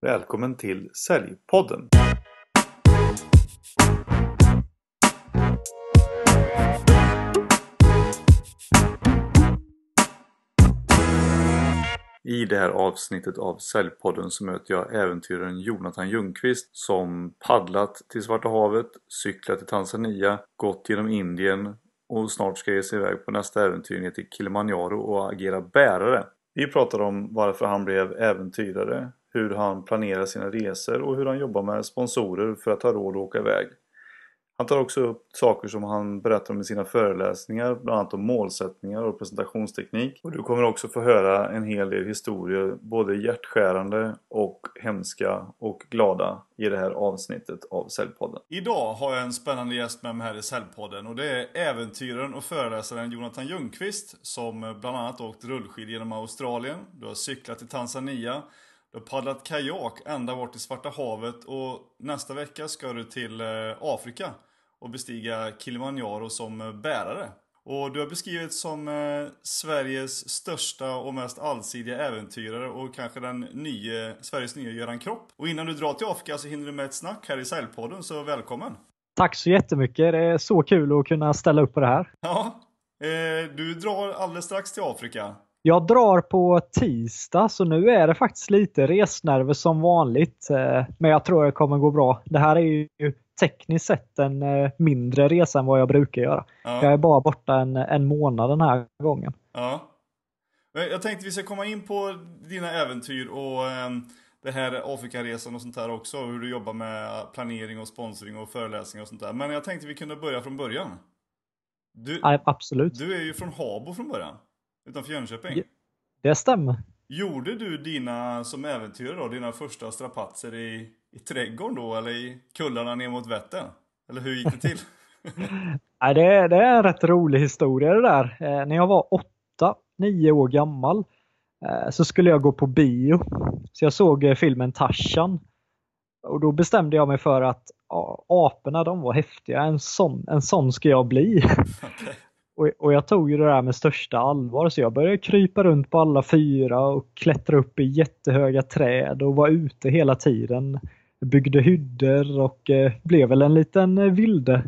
Välkommen till Säljpodden! I det här avsnittet av Säljpodden så möter jag äventyraren Jonathan Ljungqvist som paddlat till Svarta havet, cyklat till Tanzania, gått genom Indien och snart ska ge sig iväg på nästa äventyr ner till Kilimanjaro och agera bärare. Vi pratar om varför han blev äventyrare, hur han planerar sina resor och hur han jobbar med sponsorer för att ha råd att åka iväg. Han tar också upp saker som han berättar om i sina föreläsningar, bland annat om målsättningar och presentationsteknik. Och du kommer också få höra en hel del historier, både hjärtskärande och hemska och glada i det här avsnittet av Säljpodden. Idag har jag en spännande gäst med mig här i Säljpodden och det är äventyraren och föreläsaren Jonathan Ljungqvist som bland annat åkt rullskid genom Australien, du har cyklat i Tanzania du har paddlat kajak ända bort till Svarta havet och nästa vecka ska du till Afrika och bestiga Kilimanjaro som bärare. Och du har beskrivits som eh, Sveriges största och mest allsidiga äventyrare och kanske den nya, Sveriges nya Göran Kropp. Och innan du drar till Afrika så hinner du med ett snack här i Säljpodden, så välkommen! Tack så jättemycket, det är så kul att kunna ställa upp på det här. Ja, eh, du drar alldeles strax till Afrika. Jag drar på tisdag så nu är det faktiskt lite resnerver som vanligt. Eh, men jag tror det kommer gå bra. Det här är ju tekniskt sett en eh, mindre resa än vad jag brukar göra. Ja. Jag är bara borta en, en månad den här gången. Ja. Jag tänkte vi ska komma in på dina äventyr och ehm, det här Afrikaresan och sånt där också. Hur du jobbar med planering och sponsring och föreläsningar och sånt där. Men jag tänkte vi kunde börja från början. Du, ja, absolut. Du är ju från Habo från början. Utanför Jönköping. Det stämmer. Gjorde du dina, som äventyrare då, dina första strapatser i, i trädgården då, eller i kullarna ner mot Vättern? Eller hur gick det till? Nej, det, är, det är en rätt rolig historia det där. Eh, när jag var åtta, nio år gammal eh, så skulle jag gå på bio. Så jag såg eh, filmen Tarzan. Och då bestämde jag mig för att ja, aporna de var häftiga, en sån, en sån ska jag bli. Okay. Och, och jag tog ju det där med största allvar så jag började krypa runt på alla fyra och klättra upp i jättehöga träd och var ute hela tiden. Byggde hyddor och eh, blev väl en liten eh, vilde.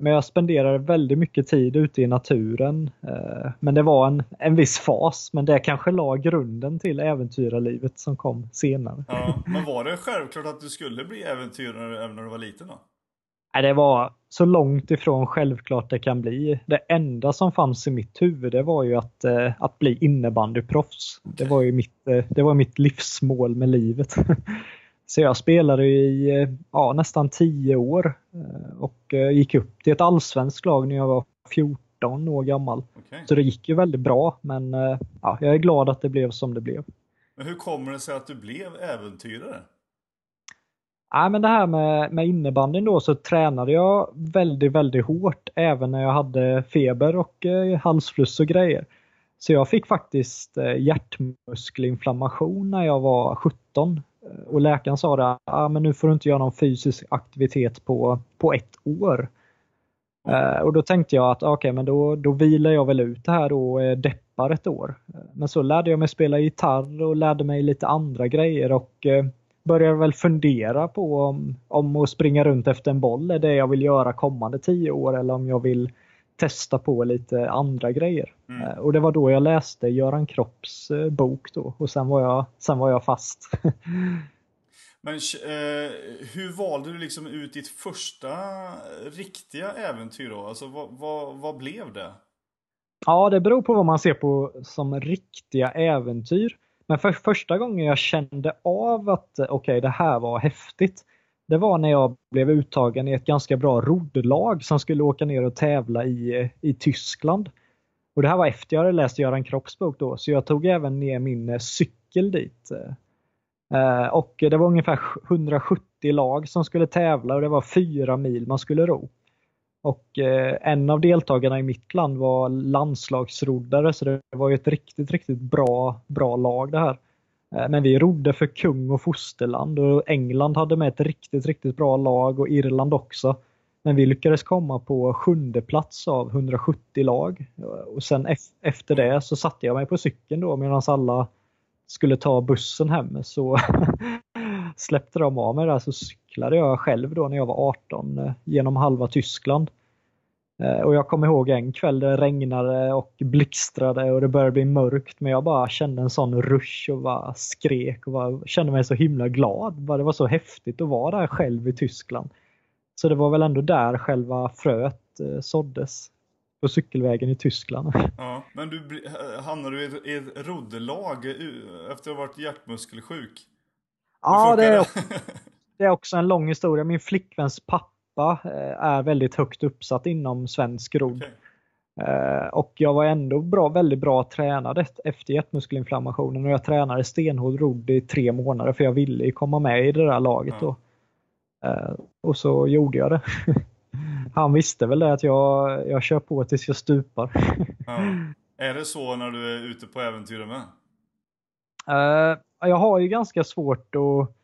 Men jag spenderade väldigt mycket tid ute i naturen. Eh, men det var en, en viss fas, men det kanske la grunden till äventyrarlivet som kom senare. Ja, men var det självklart att du skulle bli äventyrare även när du var liten då? Det var så långt ifrån självklart det kan bli. Det enda som fanns i mitt huvud det var ju att, eh, att bli innebandyproffs. Det var ju mitt, eh, det var mitt livsmål med livet. Så jag spelade i eh, ja, nästan 10 år och gick upp till ett allsvenskt lag när jag var 14 år gammal. Okay. Så det gick ju väldigt bra men ja, jag är glad att det blev som det blev. Men hur kommer det sig att du blev äventyrare? Nej, men det här med, med innebandyn då så tränade jag väldigt, väldigt hårt även när jag hade feber och eh, halsfluss och grejer. Så jag fick faktiskt eh, hjärtmuskelinflammation när jag var 17 och läkaren sa att ah, men nu får du inte göra någon fysisk aktivitet på, på ett år. Eh, och då tänkte jag att ah, okej, okay, men då, då vilar jag väl ut det här då och deppar ett år. Eh, men så lärde jag mig spela gitarr och lärde mig lite andra grejer och eh, börjar väl fundera på om, om att springa runt efter en boll är det jag vill göra kommande tio år eller om jag vill testa på lite andra grejer. Mm. Eh, och det var då jag läste Göran Kropps eh, bok då och sen var jag, sen var jag fast. Men eh, hur valde du liksom ut ditt första riktiga äventyr då? Alltså vad, vad, vad blev det? Ja, det beror på vad man ser på som riktiga äventyr. Men för första gången jag kände av att eh, okej, okay, det här var häftigt. Det var när jag blev uttagen i ett ganska bra roddlag som skulle åka ner och tävla i, eh, i Tyskland. Och Det här var efter jag hade läst Göran Kropps bok då, så jag tog även ner min eh, cykel dit. Och det var ungefär 170 lag som skulle tävla och det var fyra mil man skulle ro. Och eh, en av deltagarna i mitt land var landslagsroddare så det var ju ett riktigt, riktigt bra, bra lag det här. Eh, men vi rodde för kung och fosterland och England hade med ett riktigt, riktigt bra lag och Irland också. Men vi lyckades komma på sjunde plats av 170 lag. Eh, och sen efter det så satte jag mig på cykeln då medan alla skulle ta bussen hem så släppte de av mig där så cyklade jag själv då när jag var 18 eh, genom halva Tyskland. Eh, och jag kommer ihåg en kväll det regnade och blixtrade och det började bli mörkt men jag bara kände en sån rush och bara skrek och bara kände mig så himla glad. Det var så häftigt att vara där själv i Tyskland. Så det var väl ändå där själva fröet eh, såddes. På cykelvägen i Tyskland. Ja, men du hamnade du i ett roddlag efter att ha varit hjärtmuskelsjuk? Ja, det det är också en lång historia. Min flickväns pappa eh, är väldigt högt uppsatt inom svensk rodd. Okay. Eh, och jag var ändå bra, väldigt bra tränad efter hjärtmuskelinflammationen och jag tränade stenhård rodd i tre månader för jag ville komma med i det där laget ja. Eh, och så gjorde jag det. Han visste väl det att jag, jag kör på tills jag stupar. Ja. Är det så när du är ute på äventyr med? jag har ju ganska svårt att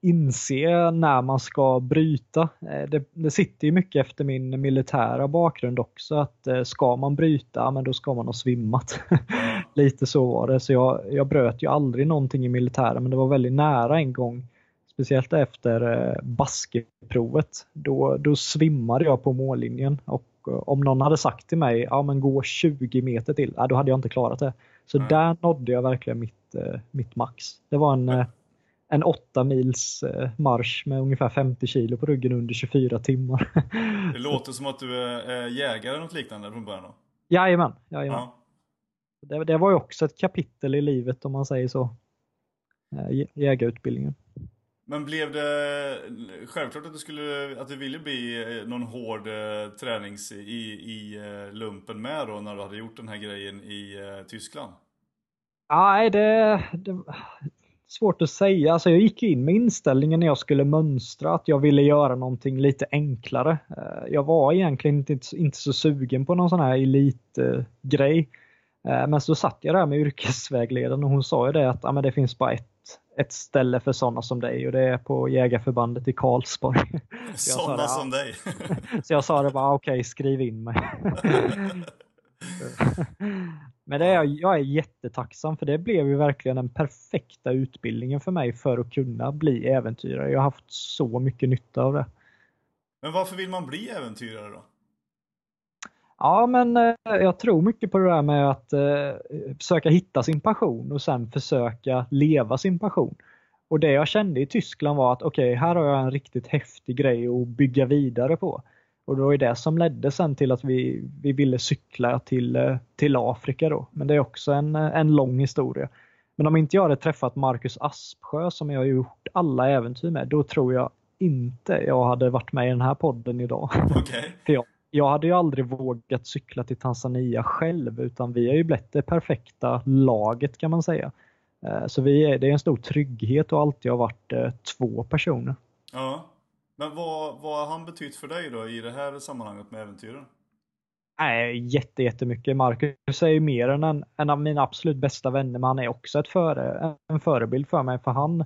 inse när man ska bryta. Eh, det, det sitter ju mycket efter min militära bakgrund också att eh, ska man bryta, men då ska man ha svimmat. Lite så var det. Så jag, jag bröt ju aldrig någonting i militären men det var väldigt nära en gång. Speciellt efter eh, baskeprovet. Då, då svimmade jag på mållinjen och om någon hade sagt till mig, ja men gå 20 meter till, ja, då hade jag inte klarat det. Så mm. där nådde jag verkligen mitt, mitt max. Det var en en åtta mils eh, marsch med ungefär 50 kilo på ryggen under 24 timmar. Det låter som att du är jägare eller något liknande från början då? Jajamän, jajamän. Ja. Det, det var ju också ett kapitel i livet om man säger så. Eh, jägarutbildningen. Men blev det självklart att du, skulle, att du ville bli eh, någon hård tränings i, i lumpen med då när du hade gjort den här grejen i Tyskland? Nej, det, det, Svårt att säga. Alltså jag gick in med inställningen när jag skulle mönstra att jag ville göra någonting lite enklare. Eh, jag var egentligen inte, inte så sugen på någon sån här elitgrej. Eh, men så satt jag där med yrkesvägledaren och hon sa ju det att ja, men det finns bara ett, ett ställe för sådana som dig och det är på jägarförbandet i Karlsborg. Sådana som dig? så jag sa det bara okej, okay, skriv in mig. Men det är, jag är jättetacksam för det blev ju verkligen den perfekta utbildningen för mig för att kunna bli äventyrare. Jag har haft så mycket nytta av det. Men varför vill man bli äventyrare då? Ja, men eh, jag tror mycket på det där med att eh, försöka hitta sin passion och sen försöka leva sin passion. Och det jag kände i Tyskland var att okej, okay, här har jag en riktigt häftig grej att bygga vidare på. Och det var ju det som ledde sen till att vi, vi ville cykla till, eh, till Afrika då. Men det är också en, en lång historia. Men om inte jag hade träffat Marcus Aspsjö som jag har gjort alla äventyr med, då tror jag inte jag hade varit med i den här podden idag. Okay. För jag, jag hade ju aldrig vågat cykla till Tanzania själv utan vi har ju blivit det perfekta laget kan man säga. Eh, så vi är, det är en stor trygghet och alltid har varit eh, två personer. Ja. Men vad, vad har han betytt för dig då i det här sammanhanget med äventyren? Nej, jätte, jättemycket. Marcus är ju mer än en, en av mina absolut bästa vänner, men han är också ett före, en förebild för mig. För han,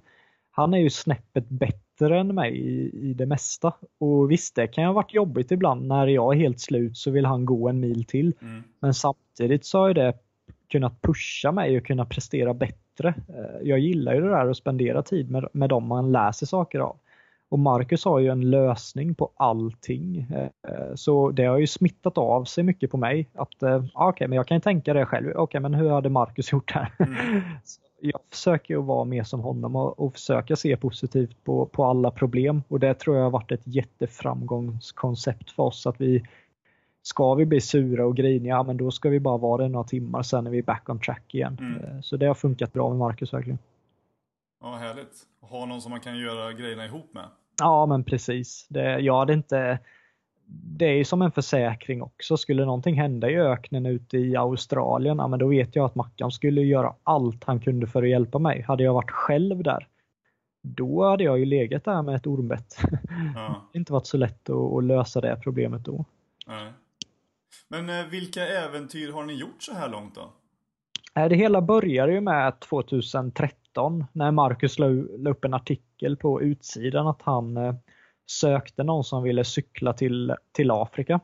han är ju snäppet bättre än mig i, i det mesta. Och visst, det kan ha varit jobbigt ibland. När jag är helt slut så vill han gå en mil till. Mm. Men samtidigt så har det kunnat pusha mig och kunna prestera bättre. Eh, jag gillar ju det där att spendera tid med, med dem man läser saker av. Och Marcus har ju en lösning på allting. Eh, så det har ju smittat av sig mycket på mig. Att eh, okej, okay, men jag kan tänka det själv. Okej, okay, men hur hade Marcus gjort här? Mm. jag försöker att vara mer som honom och, och försöka se positivt på, på alla problem. Och det tror jag har varit ett jätteframgångskoncept för oss. Att vi Ska vi bli sura och griniga, men då ska vi bara vara det några timmar, sen är vi back on track igen. Mm. Eh, så det har funkat bra med Marcus verkligen. Ja, härligt. Ha någon som man kan göra grejerna ihop med. Ja, men precis. Det, jag hade inte... Det är som en försäkring också. Skulle någonting hända i öknen ute i Australien, ja, men då vet jag att Mackan skulle göra allt han kunde för att hjälpa mig. Hade jag varit själv där, då hade jag ju legat där med ett ormbett. Ja. det inte varit så lätt att, att, lösa det problemet då. Nej. Men eh, vilka äventyr har ni gjort så här långt då? Eh, det hela började ju med 2013 2019 när Marcus la upp en artikel på utsidan att han eh, sökte någon som ville cykla till, till Afrika.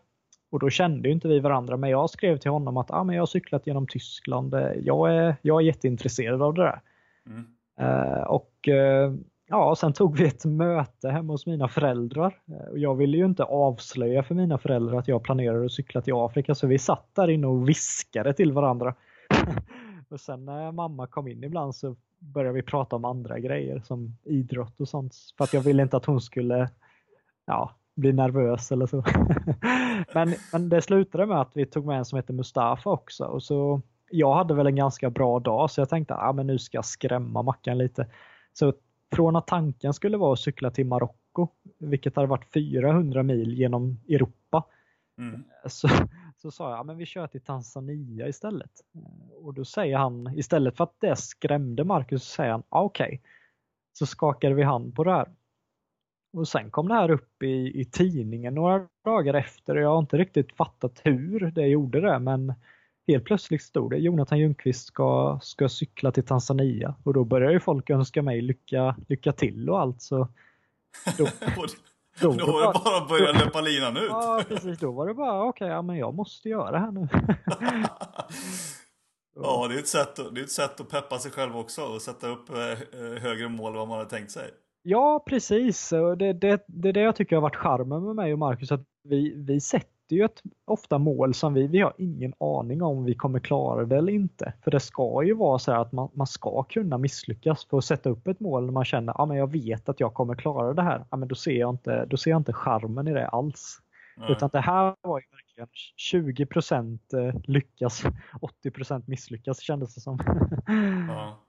Och då kände inte vi varandra men jag skrev till honom att ah, men jag har cyklat genom Tyskland, jag är, jag är jätteintresserad av det där. Mm. Uh, och uh, ja, sen tog vi ett möte hemma hos mina föräldrar. Uh, jag ville ju inte avslöja för mina föräldrar att jag planerade att cykla till Afrika så vi satt där inne och viskade till varandra. och sen när mamma kom in ibland så började vi prata om andra grejer som idrott och sånt. För att jag ville inte att hon skulle ja, bli nervös eller så. men, men det slutade med att vi tog med en som heter Mustafa också. Och så, jag hade väl en ganska bra dag så jag tänkte att ah, nu ska jag skrämma Mackan lite. Så från att tanken skulle vara att cykla till Marocko, vilket hade varit 400 mil genom Europa, mm. så, så sa jag, men vi kör till Tanzania istället. Eh, och då säger han, istället för att det skrämde Marcus, så säger han, ah, okej. Okay. Så skakade vi hand på det här. Och sen kom det här upp i, i tidningen några dagar efter och jag har inte riktigt fattat hur det gjorde det men helt plötsligt stod det Jonathan Ljungqvist ska, ska cykla till Tanzania och då började ju folk önska mig lycka, lycka till och allt så då, då, då var det bara att börja löpa linan ut. Ja precis, då var det bara okej, okay, ja, men jag måste göra det här nu. ja, det är, ett sätt, det är ett sätt att peppa sig själv också och sätta upp eh, högre mål än vad man hade tänkt sig. Ja, precis. Det, det, det är det jag tycker har varit charmen med mig och Marcus. Att vi, vi sätter ju ett, ofta mål som vi, vi har ingen aning om vi kommer klara det eller inte. För det ska ju vara så att man, man ska kunna misslyckas för att sätta upp ett mål när man känner att ja, jag vet att jag kommer klara det här. Ja, men då, ser jag inte, då ser jag inte charmen i det alls. Nej. Utan det här var ju verkligen 20 eh, lyckas, 80% misslyckas kändes det som. Ja.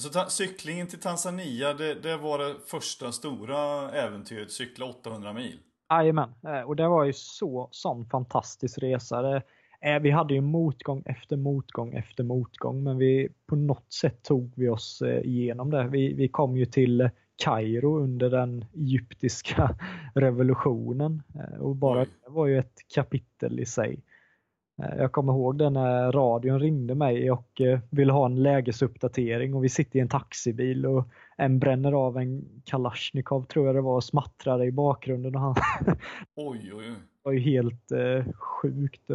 Så cyklingen till Tanzania, det, det, var det första stora äventyret, cykla 800 mil? Jajamän, eh, och det var ju så sån fantastisk resa. Det, eh, vi hade ju motgång efter motgång efter motgång men vi, på något sätt tog vi oss eh, igenom det. Vi, vi kom ju till Kairo under den egyptiska revolutionen och bara det var ju ett kapitel i sig. Eh, jag kommer ihåg det när radion ringde mig och eh, ville ha en lägesuppdatering och vi sitter i en taxibil och en bränner av en Kalashnikov tror jag det var och smattrar i bakgrunden. Och han oj, oj, oj. var ju helt eh, sjukt.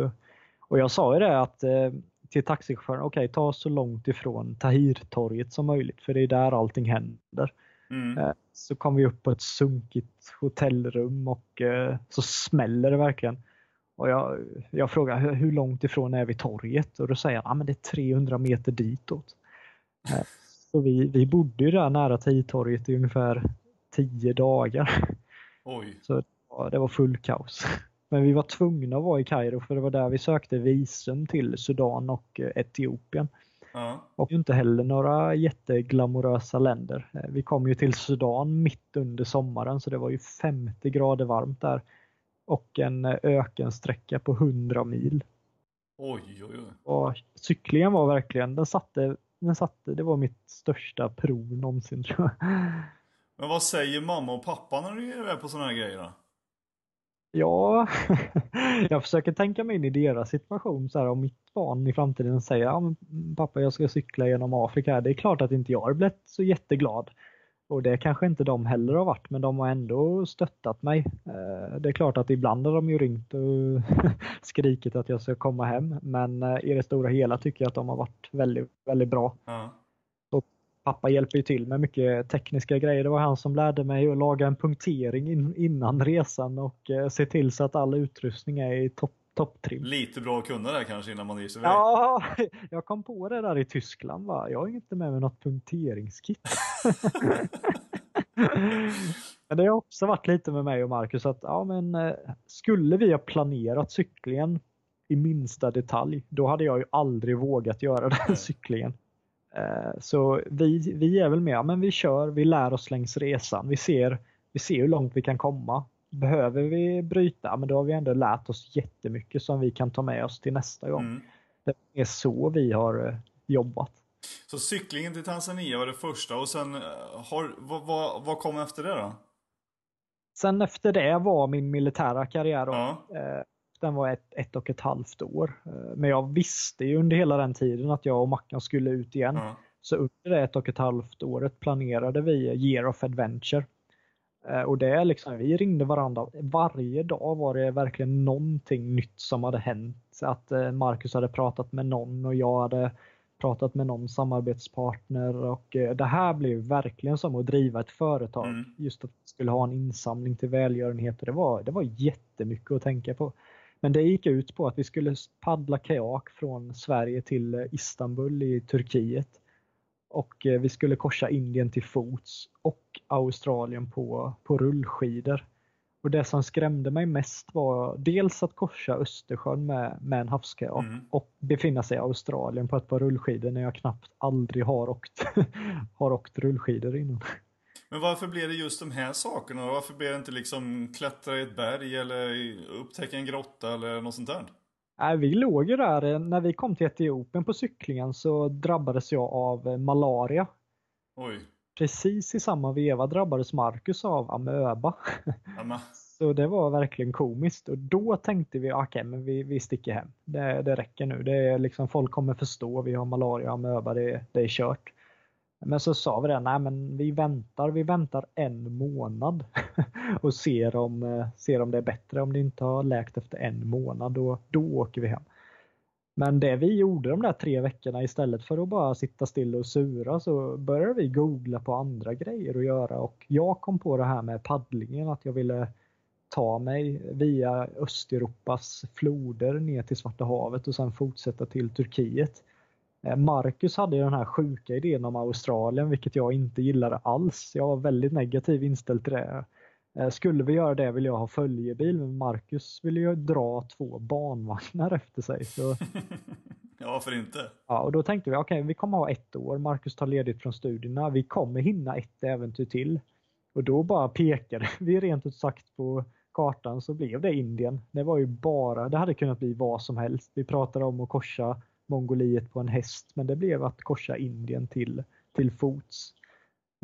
Och jag sa ju det att eh, till taxichauffören, okej okay, ta så långt ifrån Tahirtorget som möjligt för det är där allting händer. Mm. Eh, så kom vi upp på ett sunkigt hotellrum och eh, så smäller det verkligen. Och jag, jag frågar hur långt ifrån är vi torget? Och då säger han att det är 300 meter ditåt. Eh, så vi, vi bodde ju där nära Tidtorget i ungefär 10 dagar. Oj. Så ja, det var full kaos. Men vi var tvungna att vara i Kairo för det var där vi sökte visum till Sudan och eh, Etiopien. Ja. Och inte heller några jätteglamorösa länder. Eh, vi kom ju till Sudan mitt under sommaren så det var ju 50 grader varmt där och en eh, ökensträcka på 100 mil. Oj, oj, oj. Och cyklingen var verkligen, den satte, den satte, det var mitt största prov någonsin tror jag. Men vad säger mamma och pappa när du är iväg på sådana här grejer då? Ja, jag försöker tänka mig in i deras situation. Så här, om mitt barn i framtiden säger ja, pappa jag ska cykla genom Afrika. Det är klart att inte jag blivit så jätteglad. Och det kanske inte de heller har varit, men de har ändå stöttat mig. Eh, det är klart att ibland har de ju ringt och skrikit att jag ska komma hem, men eh, i det stora hela tycker jag att de har varit väldigt, väldigt bra. Ja. Och pappa hjälper ju till med mycket tekniska grejer. Det var han som lärde mig att laga en punktering innan resan och eh, se till så att all utrustning är i topp topptrim. Lite bra att kunna det kanske innan man ger sig iväg. Ja, jag kom på det där i Tyskland. Va? Jag har inte med mig något punkteringskit. men det har också varit lite med mig och Marcus att ja, men, eh, skulle vi ha planerat cyklingen i minsta detalj, då hade jag ju aldrig vågat göra den cyklingen. Eh, så vi, vi är väl med, men vi kör, vi lär oss längs resan. Vi ser, vi ser hur långt vi kan komma behöver vi bryta, men då har vi ändå lärt oss jättemycket som vi kan ta med oss till nästa gång. Mm. Det är så vi har eh, jobbat. Så cyklingen till Tanzania var det första och sen eh, har, vad, vad, vad kom efter det då? Sen efter det var min militära karriär. Ja. Eh, den var ett, ett och ett halvt år. Men jag visste ju under hela den tiden att jag och Mackan skulle ut igen. Ja. Så under det ett och ett halvt året planerade vi Year of Adventure. Eh, och det är liksom, vi ringde varandra. Varje dag var det verkligen någonting nytt som hade hänt. Att eh, Marcus hade pratat med någon och jag hade pratat med någon samarbetspartner och eh, det här blev verkligen som att driva ett företag. Mm. Just att vi skulle ha en insamling till välgörenhet och det var, det var jättemycket att tänka på. Men det gick ut på att vi skulle paddla kajak från Sverige till Istanbul i Turkiet. Och vi skulle korsa Indien till fots och Australien på, på rullskidor. Och det som skrämde mig mest var dels att korsa Östersjön med, med en havskajak mm. och befinna sig i Australien på ett par rullskidor när jag knappt aldrig har åkt, har åkt rullskidor innan. Men varför blev det just de här sakerna? Varför blev det inte liksom klättra i ett berg eller upptäcka en grotta eller något sånt där? Nej, vi låg ju där, när vi kom till Etiopien på cyklingen så drabbades jag av malaria. Oj precis i samma veva drabbades Marcus av amöba. Så det var verkligen komiskt och då tänkte vi, okej okay, men vi, vi sticker hem. Det, det räcker nu. Det är liksom, folk kommer förstå, vi har malaria och amöba, det, det är kört. Men så sa vi det, nej men vi väntar, vi väntar en månad och ser om, eh, ser om det är bättre. Om det inte har läkt efter en månad, då, då åker vi hem. Men det vi gjorde de där tre veckorna istället för att bara sitta still och sura så började vi googla på andra grejer att göra och jag kom på det här med paddlingen att jag ville ta mig via Östeuropas floder ner till Svarta havet och sen fortsätta till Turkiet. Eh, Marcus hade den här sjuka idén om Australien vilket jag inte gillade alls. Jag var väldigt negativ inställd till det. Eh, skulle vi göra det vill jag ha följebil men Marcus vill ju dra två barnvagnar efter sig. Så... ja, varför inte? Ja, och då tänkte vi okej, okay, vi kommer ha ett år. Marcus tar ledigt från studierna. Vi kommer hinna ett äventyr till. Och då bara pekade vi rent ut sagt på kartan så blev det Indien. Det var ju bara, det hade kunnat bli vad som helst. Vi pratade om att korsa Mongoliet på en häst men det blev att korsa Indien till, till fots.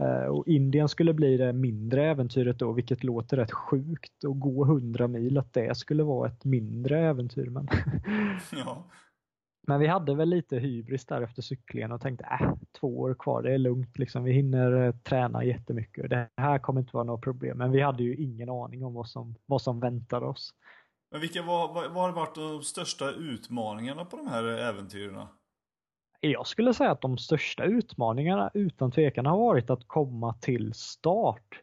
Eh, och Indien skulle bli det mindre äventyret då, vilket låter rätt sjukt. Att gå 100 mil, att det skulle vara ett mindre äventyr. Men, ja. men vi hade väl lite hybris där efter cyklingen och tänkte äh, två år kvar, det är lugnt. Liksom. Vi hinner eh, träna jättemycket. Det här kommer inte vara något problem. Men vi hade ju ingen aning om vad som, vad som väntade oss. Men vilka var, vad har varit de största utmaningarna på de här äventyren? Jag skulle säga att de största utmaningarna utan tvekan har varit att komma till start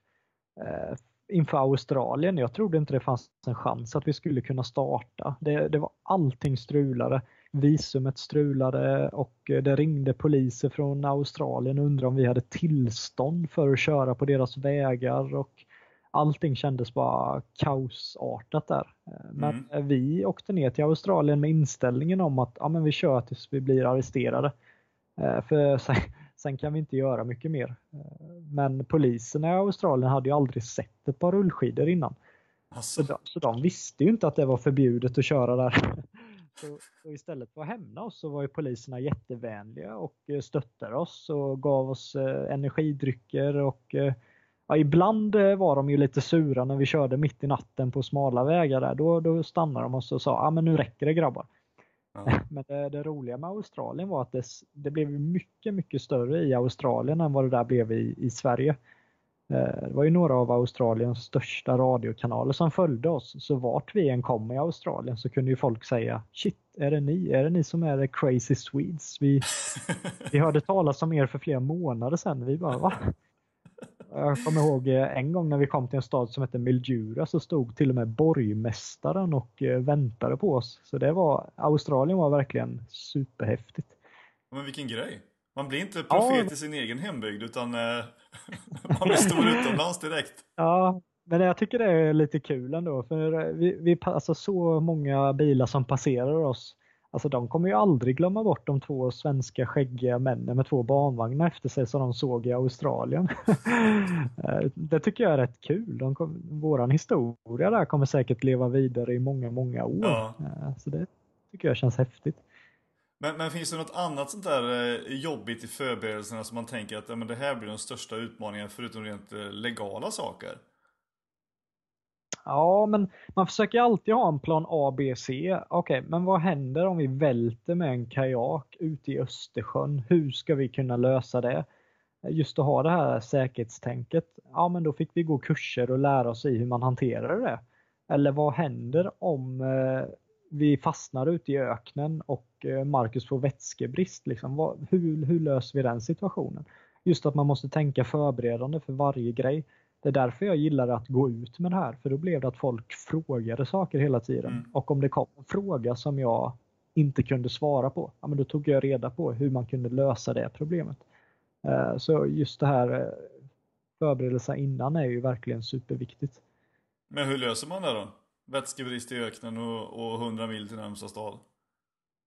eh, inför Australien. Jag trodde inte det fanns en chans att vi skulle kunna starta. Det, det var allting strulade. Visumet strulade och det ringde poliser från Australien och undrade om vi hade tillstånd för att köra på deras vägar och allting kändes bara kaosartat där. Men mm. vi åkte ner till Australien med inställningen om att ja, men vi kör tills vi blir arresterade. Eh, för sen, sen, kan vi inte göra mycket mer. Eh, men poliserna i Australien hade ju aldrig sett ett par rullskidor innan. Alltså. Så, de, så de visste ju inte att det var förbjudet att köra där. Så, så, istället för att hämna oss så var ju poliserna jättevänliga och eh, stöttade oss och gav oss energidrycker och ja, ibland eh, var de ju lite sura när vi körde mitt i natten på smala vägar där. Då, då stannade de oss och sa, ja men nu räcker det grabbar. Ja. Men det, det, roliga med Australien var att det, det, blev mycket, mycket större i Australien än vad det där blev i, i Sverige. Eh, det var ju några av Australiens största radiokanaler som följde oss. Så vart vi än kom i Australien så kunde ju folk säga Shit, är det ni? Är det ni som är crazy Swedes? Vi, vi hörde talas om er för flera månader sedan. Vi bara, va? Jag kommer ihåg eh, en gång när vi kom till en stad som hette Mildura så stod till och med borgmästaren och eh, väntade på oss. Så det var, Australien var verkligen superhäftigt. Men vilken grej! Man blir inte profet ja. i sin egen hembygd utan eh, man blir stor utomlands direkt. Ja, men jag tycker det är lite kul ändå. För vi, vi alltså så många bilar som passerar oss Alltså de kommer ju aldrig glömma bort de två svenska skäggiga männen med två barnvagnar efter sig som de såg i Australien. Eh, det tycker jag är rätt kul. De kom, våran historia där kommer säkert leva vidare i många, många år. Ja. Eh, så det tycker jag känns häftigt. Men, men, finns det något annat sånt där eh, jobbigt i förberedelserna som man tänker att ja, men det här blir den största utmaningen förutom rent legala saker? Ja, men man försöker alltid ha en plan A, B, C. Okej, okay, men vad händer om vi välter med en kajak ute i Östersjön? Hur ska vi kunna lösa det? Just att ha det här säkerhetstänket. Ja, men då fick vi gå kurser och lära oss i hur man hanterar det. Eller vad händer om eh, vi fastnar ute i öknen och eh, Marcus får vätskebrist. Liksom. Vad, hur, hur löser vi den situationen? Just att man måste tänka förberedande för varje grej. Det är därför jag gillar att gå ut med det här, för då blev det att folk frågade saker hela tiden. Mm. Och om det kom en fråga som jag inte kunde svara på, ja, men då tog jag reda på hur man kunde lösa det problemet. Eh, så just det här eh, förberedelsen innan är ju verkligen superviktigt. Men hur löser man det då? Vätskebrist i öknen och, och 100 mil till närmsta stad?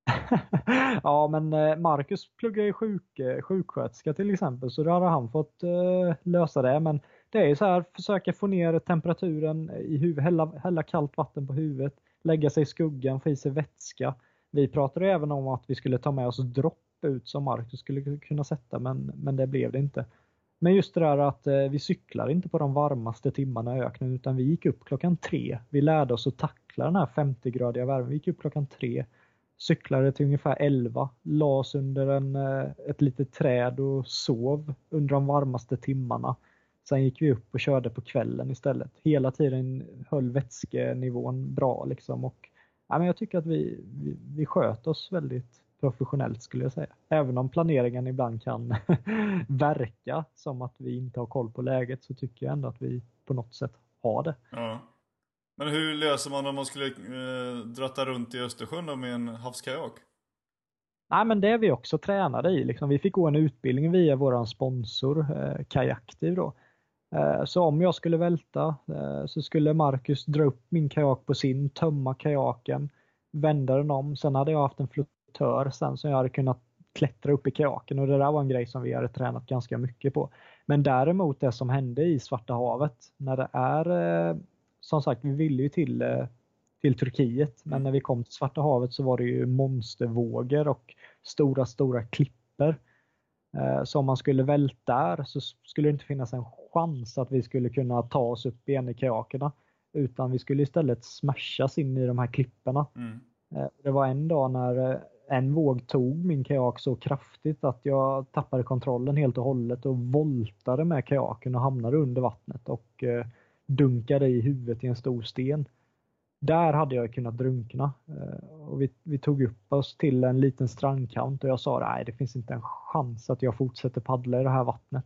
ja, men eh, Marcus pluggar ju sjuk, sjuksköterska till exempel, så då hade han fått lösa det. Men det är ju så här, försöka få ner temperaturen i huvudet, hälla, hälla kallt vatten på huvudet, lägga sig i skuggan, få i sig vätska. Vi pratade även om att vi skulle ta med oss dropp ut som Marcus skulle kunna sätta, men, men det blev det inte. Men just det där att eh, vi cyklar inte på de varmaste timmarna i öknen utan vi gick upp klockan tre. Vi lärde oss att tackla den här 50-gradiga värmen. Vi gick upp klockan tre, cyklade till ungefär 11, la oss under en, eh, ett litet träd och sov under de varmaste timmarna. Sen gick vi upp och körde på kvällen istället. Hela tiden höll vätskenivån bra liksom och ja, men jag tycker att vi, vi, vi sköt oss väldigt professionellt skulle jag säga. Även om planeringen ibland kan verka som att vi inte har koll på läget så tycker jag ändå att vi på något sätt har det. Ja. Men hur löser man om man skulle eh, dratta runt i Östersjön då med en havskajak? Nej men det är vi också tränade i. Liksom. Vi fick gå en utbildning via vår sponsor eh, Kajaktiv då. Eh, så om jag skulle välta eh, så skulle Marcus dra upp min kajak på sin, tömma kajaken, vända den om. Sen hade jag haft en flotör sen som jag hade kunnat klättra upp i kajaken och det där var en grej som vi hade tränat ganska mycket på. Men däremot det som hände i Svarta havet när det är eh, som sagt, vi ville ju till, till Turkiet men när vi kom till Svarta havet så var det ju monstervågor och stora, stora klipper. Så om man skulle välta där så skulle det inte finnas en chans att vi skulle kunna ta oss upp igen i kajakerna. Utan vi skulle istället smashas in i de här klipporna. Mm. Eh, det var en dag när eh, en våg tog min kajak så kraftigt att jag tappade kontrollen helt och hållet och voltade med kajaken och hamnade under vattnet och eh, dunkade i huvudet i en stor sten. Där hade jag kunnat drunkna. Eh, och vi, vi, tog upp oss till en liten strandkant och jag sa nej det finns inte en chans att jag fortsätter paddla i det här vattnet.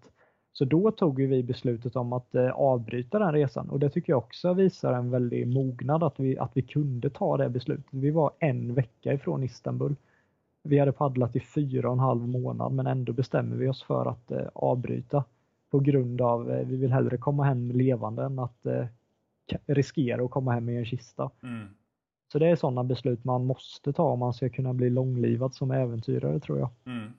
Så då tog vi beslutet om att eh, avbryta den resan och det tycker jag också visar en väldig mognad att vi, att vi kunde ta det beslutet. Vi var en vecka ifrån Istanbul. Vi hade paddlat i fyra och en halv månad men ändå bestämmer vi oss för att eh, avbryta på grund av vi vill hellre komma hem levande än att riskera att komma hem i en kista. Mm. Så det är sådana beslut man måste ta om man ska kunna bli långlivad som äventyrare tror jag. Mm.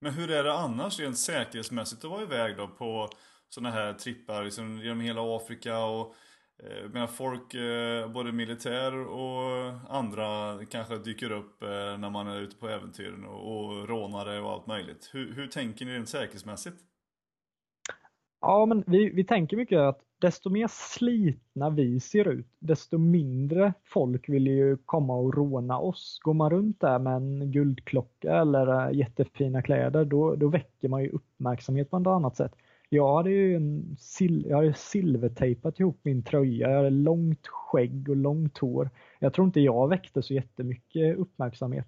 Men hur är det annars rent säkerhetsmässigt att vara iväg då på sådana här trippar liksom, genom hela Afrika och eh, menar folk, eh, både militär och andra kanske dyker upp eh, när man är ute på äventyren och, och rånare och allt möjligt. Hur, hur tänker ni rent säkerhetsmässigt? Ja, men vi, vi tänker mycket att desto mer slitna vi ser ut, desto mindre folk vill ju komma och råna oss. Går man runt där med en guldklocka eller eh, jättefina kläder, då, då väcker man ju uppmärksamhet på ett annat sätt. Jag hade ju en sil jag hade silvertejpat ihop min tröja, jag hade långt skägg och långt hår. Jag tror inte jag väckte så jättemycket uppmärksamhet.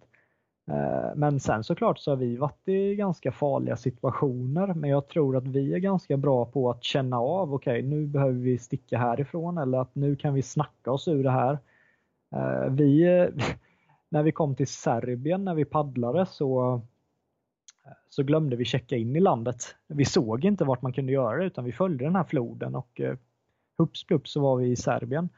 Eh, men sen såklart så har vi varit i ganska farliga situationer men jag tror att vi är ganska bra på att känna av, okej okay, nu behöver vi sticka härifrån eller att nu kan vi snacka oss ur det här. Eh, vi, när vi kom till Serbien när vi paddlade så, så glömde vi checka in i landet. Vi såg inte vart man kunde göra det utan vi följde den här floden och eh, hupps så var vi i Serbien.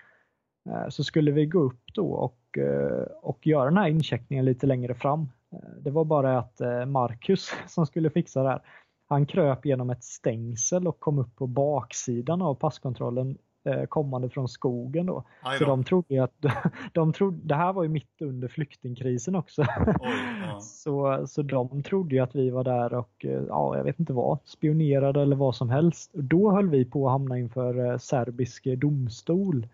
Eh, så skulle vi gå upp då och Eh, och, göra den här incheckningen lite längre fram. Eh, det var bara att eh, Marcus som skulle fixa det här. Han kröp genom ett stängsel och kom upp på baksidan av passkontrollen kommande från skogen då. Så de trodde att de trodde, det här var ju mitt under flyktingkrisen också. Oj, ja. så, så de trodde ju att vi var där och ja, jag vet inte vad, spionerade eller vad som helst. Då höll vi på att hamna inför serbisk domstol.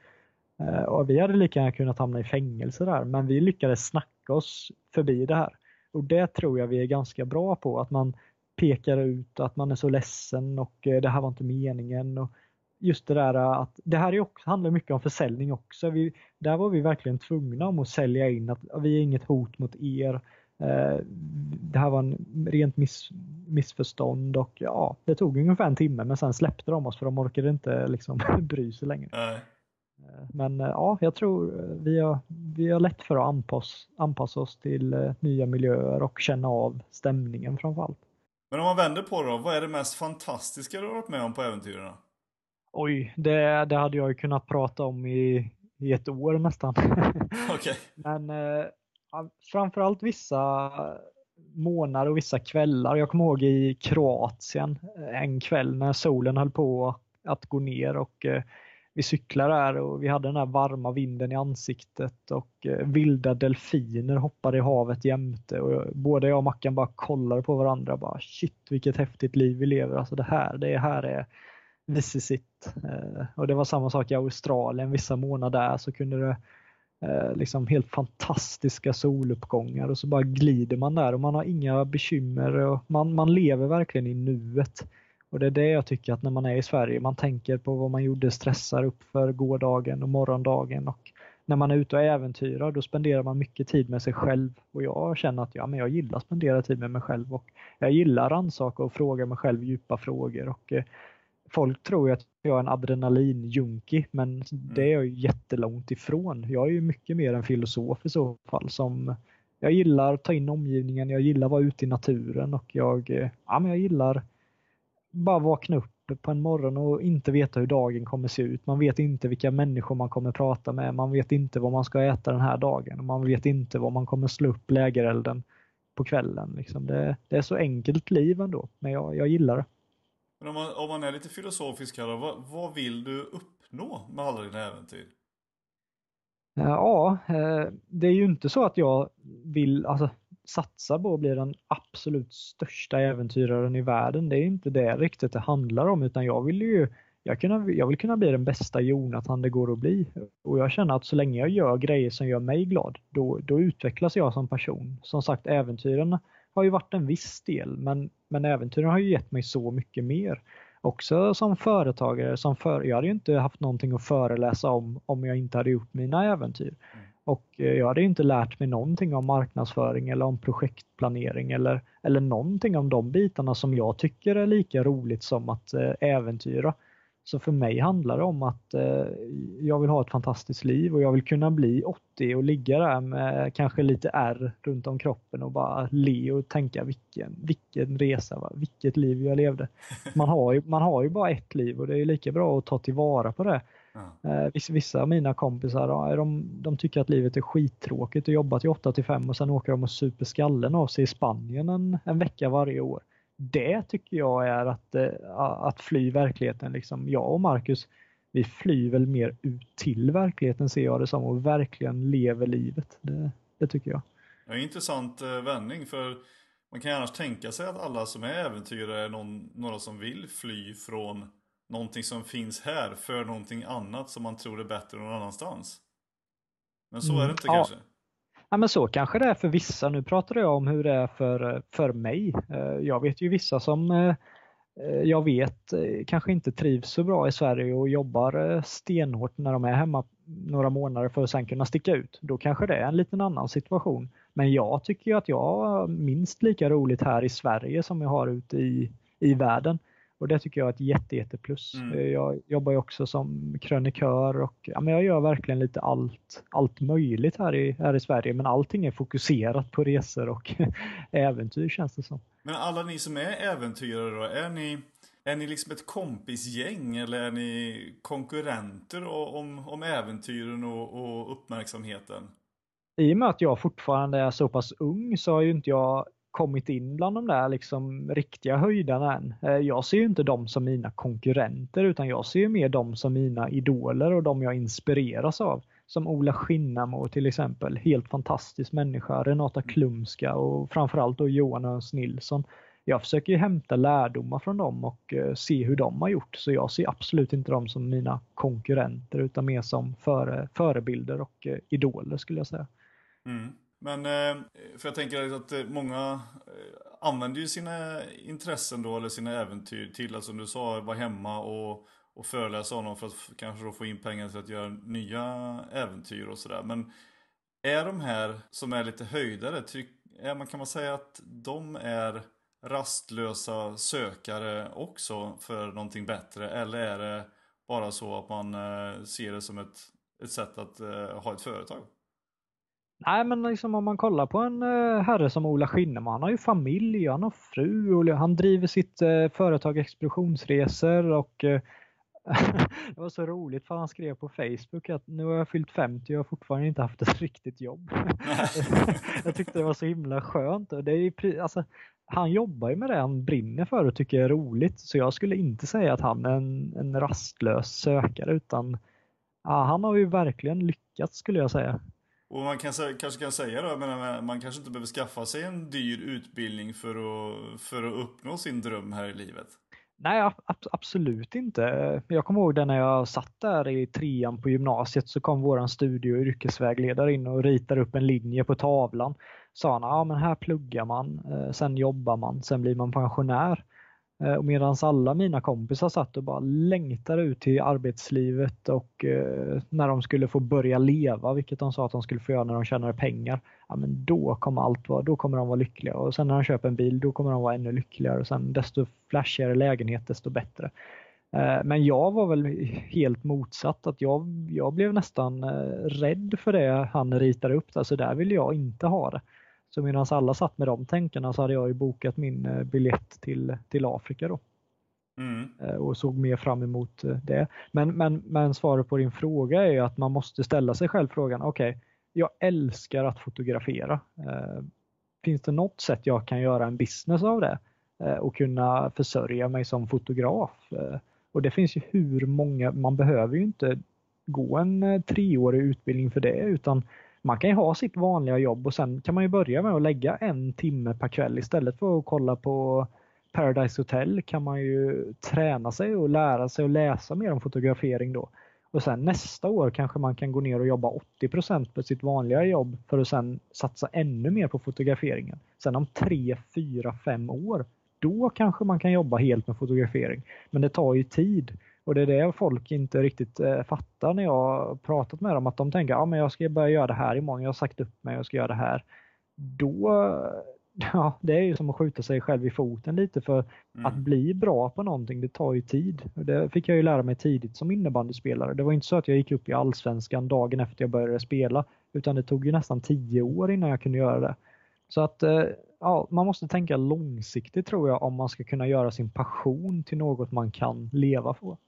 Eh, och vi hade lika gärna kunnat hamna i fängelse där, men vi lyckades snacka oss förbi det här. Och det tror jag vi är ganska bra på, att man pekar ut att man är så ledsen och eh, det här var inte meningen. Och just det där eh, att det här är också, handlar mycket om försäljning också. Vi, där var vi verkligen tvungna om att sälja in att vi är inget hot mot er. Eh, det här var en rent miss, missförstånd och ja, det tog ungefär en timme men sen släppte de oss för de orkade inte liksom bry sig längre. Nej. Eh, men eh, ja, jag tror vi har, vi har lätt för att anpassa, anpassa oss till nya miljöer och känna av stämningen framförallt. Men om man vänder på det då, vad är det mest fantastiska du har varit med om på äventyren? Oj, det, det hade jag ju kunnat prata om i, i ett år nästan. Okay. Men eh, framförallt vissa månader och vissa kvällar. Jag kommer ihåg i Kroatien en kväll när solen höll på att gå ner och eh, vi cyklade där och vi hade den här varma vinden i ansiktet och eh, vilda delfiner hoppade i havet jämte. Och både jag och Mackan bara kollade på varandra bara shit vilket häftigt liv vi lever. Alltså det här, det här är this is it. Eh, och det var samma sak i Australien. Vissa månader där så kunde det eh, liksom helt fantastiska soluppgångar och så bara glider man där och man har inga bekymmer och man, man lever verkligen i nuet. Och det är det jag tycker att när man är i Sverige, man tänker på vad man gjorde, stressar upp för gårdagen och morgondagen. Och när man är ute och äventyrar då spenderar man mycket tid med sig själv. Och jag känner att ja, men jag gillar att spendera tid med mig själv. Och jag gillar rannsaka och fråga mig själv djupa frågor. Och eh, folk tror ju att jag är en adrenalinjunkie men mm. det är jag ju jättelångt ifrån. Jag är ju mycket mer en filosof i så fall som jag gillar att ta in omgivningen, jag gillar att vara ute i naturen. Och jag, eh, ja, men jag gillar bara vakna upp på en morgon och inte veta hur dagen kommer se ut. Man vet inte vilka människor man kommer prata med. Man vet inte vad man ska äta den här dagen. Man vet inte vad man kommer slå upp lägerelden på kvällen. Liksom. Det, det, är så enkelt liv ändå, men jag, jag gillar det. Men om man, om man är lite filosofisk här vad, vad vill du uppnå med alla dina äventyr? Ja, eh, det är ju inte så att jag vill alltså, satsa på att bli den absolut största äventyraren i världen. Det är inte det riktigt det handlar om utan jag vill ju jag, kunna, jag vill kunna bli den bästa Jonathan det går att bli. Och jag känner att så länge jag gör grejer som gör mig glad, då, då utvecklas jag som person. Som sagt, äventyren har ju varit en viss del, men, men äventyren har ju gett mig så mycket mer. Också som företagare, som för, jag hade ju inte haft någonting att föreläsa om om jag inte hade gjort mina äventyr. Mm. Och eh, jag hade inte lärt mig någonting om marknadsföring eller om projektplanering eller, eller någonting om de bitarna som jag tycker är lika roligt som att eh, äventyra. Så för mig handlar det om att eh, jag vill ha ett fantastiskt liv och jag vill kunna bli 80 och ligga där med kanske lite R runt om kroppen och bara le och tänka vilken, vilken resa, vilket liv jag levde. Man har, ju, man har ju bara ett liv och det är lika bra att ta tillvara på det. Mm. Vissa av mina kompisar de, de tycker att livet är skittråkigt och jobbar till 8 till 5 och sen åker de och super skallen av sig i Spanien en, en vecka varje år det tycker jag är att, eh, att fly verkligheten. Liksom. Jag och Marcus, vi flyr väl mer ut till verkligheten ser jag det som och verkligen lever livet. Det, det tycker jag. Ja, intressant eh, vändning för man kan annars tänka sig att alla som är äventyrare är någon, några som vill fly från någonting som finns här för någonting annat som man tror är bättre någon annanstans. Men så är det inte mm, kanske? Ja, men så kanske det är för vissa. Nu pratar jag om hur det är för, för mig. Eh, jag vet ju vissa som eh, eh, jag vet kanske inte trivs så bra i Sverige och jobbar stenhårt när de är hemma några månader för att sen kunna sticka ut. Då kanske det är en liten annan situation. Men jag tycker att jag har minst lika roligt här i Sverige som jag har ute i, i världen. Och det tycker jag är ett jätte, jätte plus. Mm. Eh, jag jobbar ju också som krönikör och ja, men jag gör verkligen lite allt, allt möjligt här i, här i Sverige men allting är fokuserat på resor och äventyr känns det som. Men alla ni som är äventyrare då, är ni, är ni liksom ett kompisgäng eller är ni konkurrenter om, om äventyren och, och uppmärksamheten? I och med att jag fortfarande är så pass ung så har ju inte jag kommit in bland de där liksom riktiga höjdarna än. Eh, jag ser ju inte dem som mina konkurrenter utan jag ser ju mer dem som mina idoler och de jag inspireras av. Som Ola Skinnamo till exempel, helt fantastisk människa, Renata Klumska och framförallt då Johan Öns Nilsson. Jag försöker ju hämta lärdomar från dem och eh, se hur de har gjort så jag ser absolut inte dem som mina konkurrenter utan mer som före, förebilder och eh, idoler skulle jag säga. Mm. Men eh, för jag tänker att eh, många eh, använder ju sina intressen då eller sina äventyr till att som du sa vara hemma och, och föreläsa honom för att kanske då få in pengar till att göra nya äventyr och sådär. Men är de här som är lite höjdare, är man, kan man säga att de är rastlösa sökare också för någonting bättre? Eller är det bara så att man ser det som ett, ett sätt att ha ett företag? Nej men liksom om man kollar på en eh, herre som Ola Skinneman, han har ju familj, han har fru, och han driver sitt eh, företag Expeditionsresor och eh, det var så roligt för han skrev på Facebook att nu har jag fyllt 50 och jag har fortfarande inte haft ett riktigt jobb. jag tyckte det var så himla skönt. det är, alltså, han jobbar ju med det han brinner för och tycker är roligt. Så jag skulle inte säga att han är en, en rastlös sökare utan ja, han har ju verkligen lyckats skulle jag säga. Och man kan, kanske kan säga då, menar, man kanske inte behöver skaffa sig en dyr utbildning för att, för att uppnå sin dröm här i livet. Nej, absolut inte. Jag kommer ihåg det när jag satt där i trean på gymnasiet så kom våran studie och yrkesvägledare in och ritade upp en linje på tavlan. Sa han, ja men här pluggar man, eh, sen jobbar man, sen blir man pensionär. Eh, och medan alla mina kompisar satt och bara längtade ut till arbetslivet och eh, när de skulle få börja leva, vilket de sa att de skulle få göra när de tjänade pengar. Ja, men då kommer allt vara, då kommer de vara lyckliga och sen när de köper en bil då kommer de vara ännu lyckligare och sen desto flashigare lägenhet desto bättre. Eh, men jag var väl helt motsatt att jag, jag blev nästan eh, rädd för det han ritade upp. Alltså där vill jag inte ha det. Så medan alla satt med de tänkarna så hade jag ju bokat min eh, biljett till, till Afrika då. Mm. Eh, och såg mer fram emot eh, det. Men, men, men svaret på din fråga är ju att man måste ställa sig själv frågan, okej, okay, jag älskar att fotografera. Finns det något sätt jag kan göra en business av det och kunna försörja mig som fotograf? Och det finns ju hur många, man behöver ju inte gå en treårig utbildning för det utan man kan ju ha sitt vanliga jobb och sen kan man ju börja med att lägga en timme per kväll istället för att kolla på Paradise Hotel kan man ju träna sig och lära sig att läsa mer om fotografering då. Och sen nästa år kanske man kan gå ner och jobba 80% på sitt vanliga jobb för att sen satsa ännu mer på fotograferingen. Sen om 3, 4, 5 år, då kanske man kan jobba helt med fotografering. Men det tar ju tid. Och det är det folk inte riktigt eh, fattar när jag pratat med dem. Att de tänker, ja men jag ska börja göra det här imorgon, jag har sagt upp mig, jag ska göra det här. Då, ja det är ju som att skjuta sig själv i foten lite för mm. att bli bra på någonting, det tar ju tid. Det fick jag ju lära mig tidigt som innebandyspelare. Det var inte så att jag gick upp i allsvenskan dagen efter jag började spela. Utan det tog ju nästan tio år innan jag kunde göra det. Så att eh, ja, man måste tänka långsiktigt tror jag om man ska kunna göra sin passion till något man kan leva på.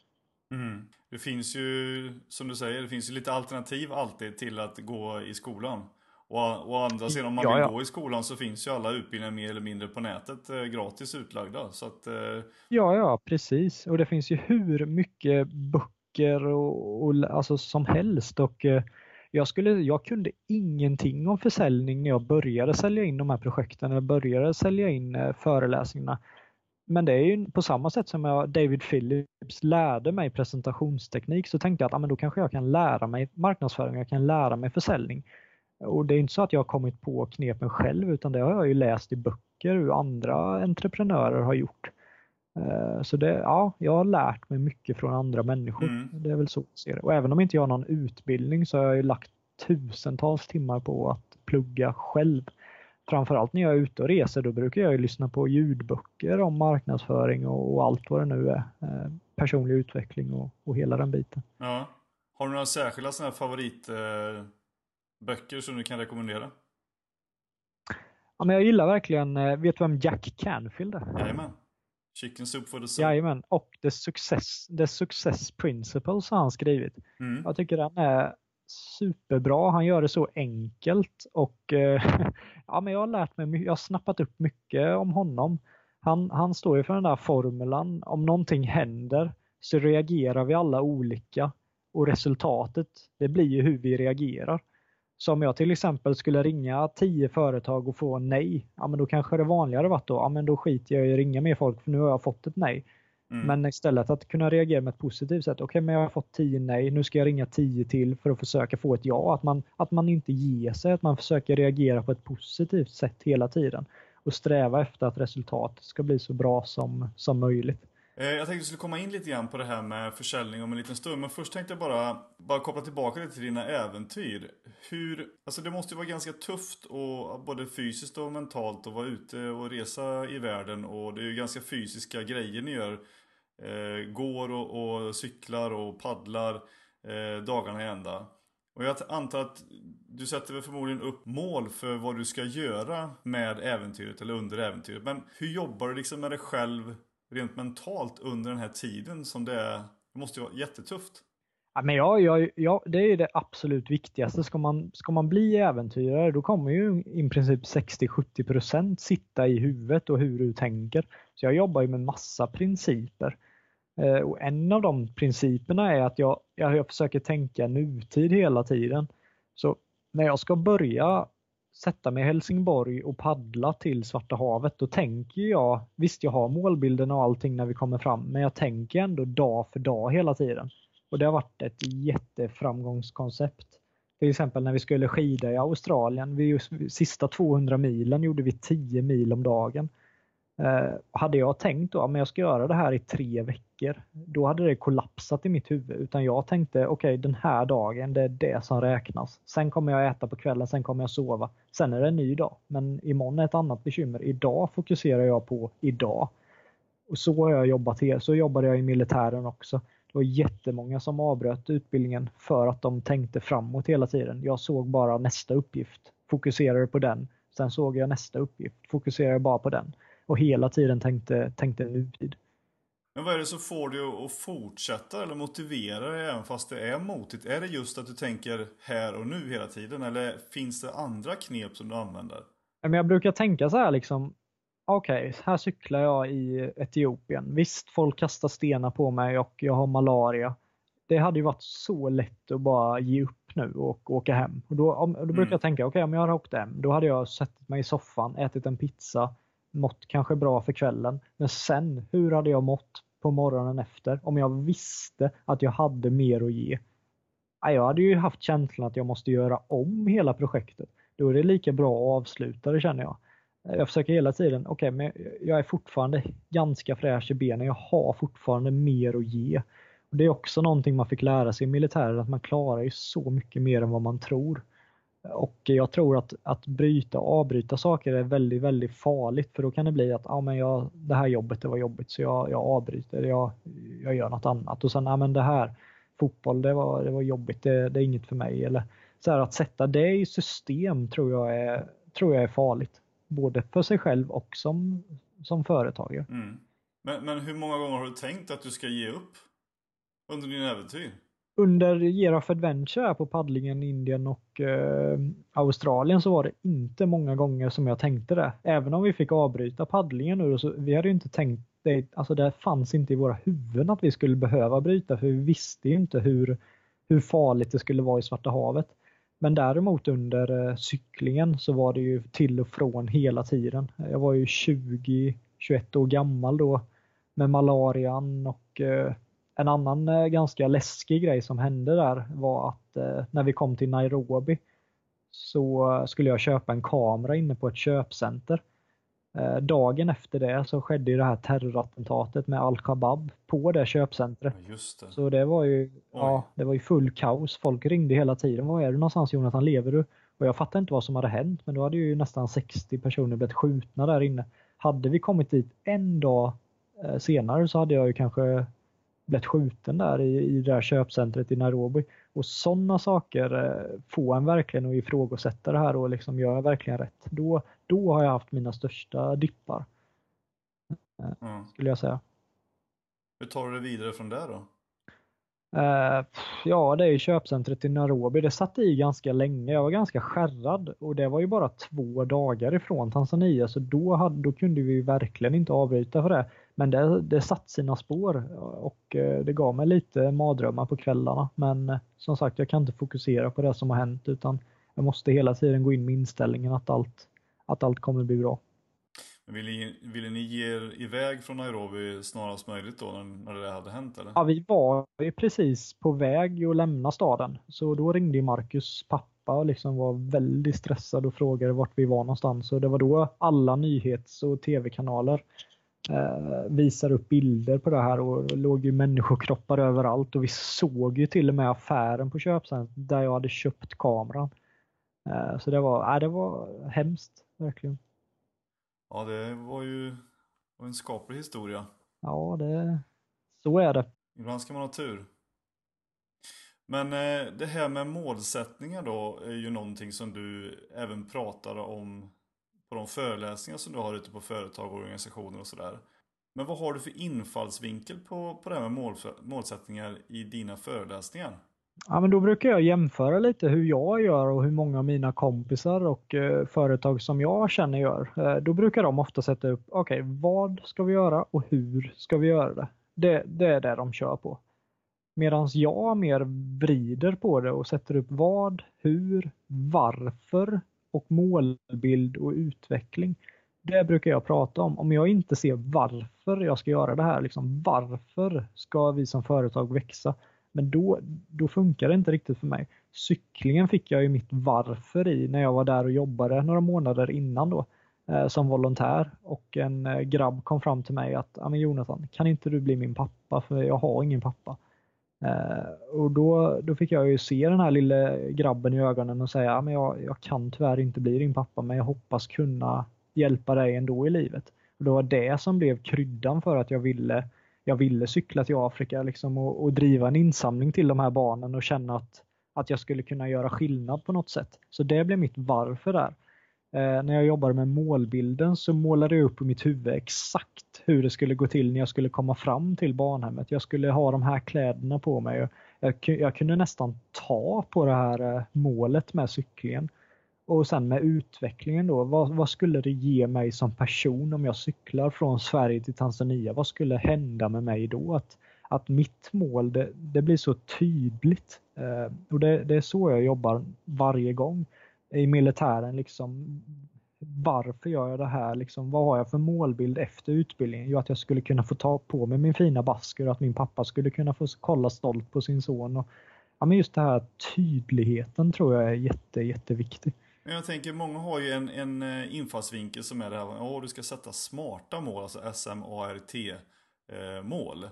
Mm. Det finns ju, som du säger, det finns ju lite alternativ alltid till att gå i skolan. Och å andra sidan, om man ja, vill ja. gå i skolan så finns ju alla utbildningar mer eller mindre på nätet eh, gratis utlagda. Så att, eh... Ja, ja, precis. Och det finns ju hur mycket böcker och, och alltså som helst. Och eh, jag, skulle, jag kunde ingenting om försäljning när jag började sälja in de här projekten, när jag började sälja in eh, föreläsningarna. Men det är ju på samma sätt som jag, David Phillips lärde mig presentationsteknik så tänkte jag att ah, men då kanske jag kan lära mig marknadsföring, jag kan lära mig försäljning. Och det är inte så att jag har kommit på knepen själv utan det har jag ju läst i böcker hur andra entreprenörer har gjort. Eh, så det, ja, jag har lärt mig mycket från andra människor. Mm. Det är väl så jag ser det. Och även om inte jag har någon utbildning så har jag ju lagt tusentals timmar på att plugga själv framförallt när jag är ute och reser då brukar jag lyssna på ljudböcker om marknadsföring och, och allt vad det nu är. Eh, personlig utveckling och, och hela den biten. Ja. Har du några särskilda sådana här favoritböcker som du kan rekommendera? Ja, men jag gillar verkligen, eh, vet du vem Jack Canfield är? Jajamän. Chicken Soup for the Soul. Jajamän, och The Success, the success Principles har han skrivit. Mm. Jag tycker den är superbra. Han gör det så enkelt och eh, ja, men jag har lärt mig, jag har snappat upp mycket om honom. Han, han står ju för den där formulan, om någonting händer så reagerar vi alla olika och resultatet det blir ju hur vi reagerar. Så om jag till exempel skulle ringa tio företag och få nej, ja men då kanske det vanligare varit då, ja men då skiter jag i att ringa mer folk för nu har jag fått ett nej. Mm. Men istället att kunna reagera med ett positivt sätt. Okej, okay, men jag har fått 10 nej. Nu ska jag ringa 10 till för att försöka få ett ja. Att man, att man inte ger sig, att man försöker reagera på ett positivt sätt hela tiden. Och sträva efter att resultatet ska bli så bra som, som möjligt. Eh, jag tänkte att vi skulle komma in lite grann på det här med försäljning om en liten stund. Men först tänkte jag bara, bara koppla tillbaka lite till dina äventyr. Hur, alltså det måste ju vara ganska tufft och både fysiskt och mentalt att vara ute och resa i världen. Och det är ju ganska fysiska grejer ni gör. Eh, går och, och, cyklar och paddlar eh, dagarna i ända. Och jag antar att du sätter väl förmodligen upp mål för vad du ska göra med äventyret eller under äventyret. Men hur jobbar du liksom med dig själv rent mentalt under den här tiden som det är? Det måste ju vara jättetufft. Ja, men ja, ja, ja, det är det absolut viktigaste. Ska man, ska man bli äventyrare då kommer ju i princip 60-70% sitta i huvudet och hur du tänker. Så jag jobbar ju med massa principer. Eh, och en av de principerna är att jag, jag försöker tänka nutid hela tiden. Så när jag ska börja sätta mig i Helsingborg och paddla till Svarta havet, då tänker jag, visst jag har målbilden och allting när vi kommer fram, men jag tänker ändå dag för dag hela tiden. Och det har varit ett jätteframgångskoncept. Till exempel när vi skulle skida i Australien, vi, sista 200 milen gjorde vi 10 mil om dagen. Eh, hade jag tänkt då, men jag ska göra det här i tre veckor, då hade det kollapsat i mitt huvud. Utan jag tänkte, okej okay, den här dagen, det är det som räknas. Sen kommer jag äta på kvällen, sen kommer jag sova. Sen är det en ny dag. Men imorgon är ett annat bekymmer. Idag fokuserar jag på idag. Och så har jag jobbat här. Så jobbade jag i militären också. Det var jättemånga som avbröt utbildningen för att de tänkte framåt hela tiden. Jag såg bara nästa uppgift, fokuserade på den. Sen såg jag nästa uppgift, fokuserade bara på den och hela tiden tänkte, tänkte nutid. Men vad är det som får dig att fortsätta eller motivera dig även fast det är motigt? Är det just att du tänker här och nu hela tiden eller finns det andra knep som du använder? Jag brukar tänka så här liksom, okej, okay, här cyklar jag i Etiopien. Visst, folk kastar stenar på mig och jag har malaria. Det hade ju varit så lätt att bara ge upp nu och åka hem. Och då, då brukar mm. jag tänka, okej okay, om jag hade åkt hem, då hade jag suttit mig i soffan, ätit en pizza, mått kanske bra för kvällen. Men sen, hur hade jag mått på morgonen efter om jag visste att jag hade mer att ge? Jag hade ju haft känslan att jag måste göra om hela projektet. Då är det lika bra att avsluta det känner jag. Jag försöker hela tiden, okej okay, men jag är fortfarande ganska fräsch i benen, jag har fortfarande mer att ge. Och Det är också någonting man fick lära sig i militären, att man klarar ju så mycket mer än vad man tror. Och jag tror att, att bryta och avbryta saker är väldigt, väldigt farligt för då kan det bli att ah, men jag, det här jobbet det var jobbigt så jag, jag avbryter, jag, jag gör något annat och sen ah, men det här fotboll det var, det var jobbigt, det, det är inget för mig. Eller, så här, att sätta det i system tror jag är, tror jag är farligt. Både för sig själv och som, som företagare. Mm. Men, men hur många gånger har du tänkt att du ska ge upp under din äventyr? Under Year of Adventure på paddlingen i Indien och eh, Australien så var det inte många gånger som jag tänkte det. Även om vi fick avbryta paddlingen nu så vi hade ju inte tänkt det, alltså det fanns inte i våra huvuden att vi skulle behöva bryta för vi visste ju inte hur, hur farligt det skulle vara i Svarta havet. Men däremot under eh, cyklingen så var det ju till och från hela tiden. Jag var ju 20-21 år gammal då med malarian och eh, en annan eh, ganska läskig grej som hände där var att eh, när vi kom till Nairobi så skulle jag köpa en kamera inne på ett köpcenter. Eh, dagen efter det så skedde det här terrorattentatet med Al-Shabaab på det köpcentret. Ja, det. Så det var ju ja, det var ju full kaos. Folk ringde hela tiden. Var är du någonstans Jonathan? Lever du? Och jag fattade inte vad som hade hänt men då hade ju nästan 60 personer blivit skjutna där inne. Hade vi kommit dit en dag senare så hade jag ju kanske blivit skjuten där i, i det här köpcentret i Nairobi. Och sådana saker eh, får en verkligen att ifrågasätta det här och liksom gör jag verkligen rätt? Då, då har jag haft mina största dippar. Eh, mm. Skulle jag säga. Hur tar du det vidare från där då? Uh, ja, det är ju köpcentret i Nairobi. Det satt i ganska länge. Jag var ganska skärrad och det var ju bara två dagar ifrån Tanzania så då, hade, då kunde vi verkligen inte avbryta för det. Men det, det satt sina spår eh, och eh, det gav mig lite mardrömmar på kvällarna. Men som sagt, jag kan inte fokusera på det som har hänt utan jag måste hela tiden gå in med inställningen att allt, att allt kommer bli bra. Ville ni, ville ni ge er iväg från Nairobi snarast möjligt då när, när det hade hänt? Eller? Ja, vi var precis på väg att lämna staden. Så då ringde ju Marcus pappa och liksom var väldigt stressad och frågade vart vi var någonstans. Så det var då alla nyhets och tv-kanaler eh, visar upp bilder på det här och det låg ju människokroppar överallt och vi såg ju till och med affären på köpcentret där jag hade köpt kameran. Eh, så det var, äh, det var hemskt, verkligen. Ja, det var ju en skaplig historia. Ja, det, så är det. Ibland ska man ha tur. Men eh, det här med målsättningar då är ju någonting som du även pratar om på de föreläsningar som du har ute på företag och organisationer och sådär. Men vad har du för infallsvinkel på, på det här med mål, målsättningar i dina föreläsningar? Ja, men då brukar jag jämföra lite hur jag gör och hur många av mina kompisar och eh, företag som jag känner gör. Eh, då brukar de ofta sätta upp, okej, okay, vad ska vi göra och hur ska vi göra det? Det, det är det de kör på. Medan jag mer vrider på det och sätter upp vad, hur, varför och målbild och utveckling. Det brukar jag prata om. Om jag inte ser varför jag ska göra det här, liksom varför ska vi som företag växa? Men då, då funkar det inte riktigt för mig. Cyklingen fick jag ju mitt varför i när jag var där och jobbade några månader innan då eh, som volontär och en eh, grabb kom fram till mig att ja, men Jonathan, kan inte du bli min pappa för jag har ingen pappa. Eh, och då, då fick jag ju se den här lilla grabben i ögonen och säga att jag, jag kan tyvärr inte bli din pappa men jag hoppas kunna hjälpa dig ändå i livet. Och det var det som blev kryddan för att jag ville, jag ville cykla till Afrika liksom och, och driva en insamling till de här barnen och känna att, att jag skulle kunna göra skillnad på något sätt. Så det blev mitt varför där. Eh, när jag jobbade med målbilden så målade jag upp i mitt huvud exakt hur det skulle gå till när jag skulle komma fram till barnhemmet. Jag skulle ha de här kläderna på mig. Jag, jag kunde nästan ta på det här eh, målet med cyklingen. Och sen med utvecklingen då, vad, vad, skulle det ge mig som person om jag cyklar från Sverige till Tanzania? Vad skulle hända med mig då? Att, att mitt mål, det, det blir så tydligt. Eh, och det, det är så jag jobbar varje gång i militären liksom varför gör jag det här? Liksom, vad har jag för målbild efter utbildningen? Jo, att jag skulle kunna få ta på mig min fina basker och att min pappa skulle kunna få kolla stolt på sin son. Och, ja, men just den här tydligheten tror jag är jätte, jätteviktig. Men Jag tänker, många har ju en, en eh, infallsvinkel som är det här, att du ska sätta smarta mål, alltså SMART-mål. Eh,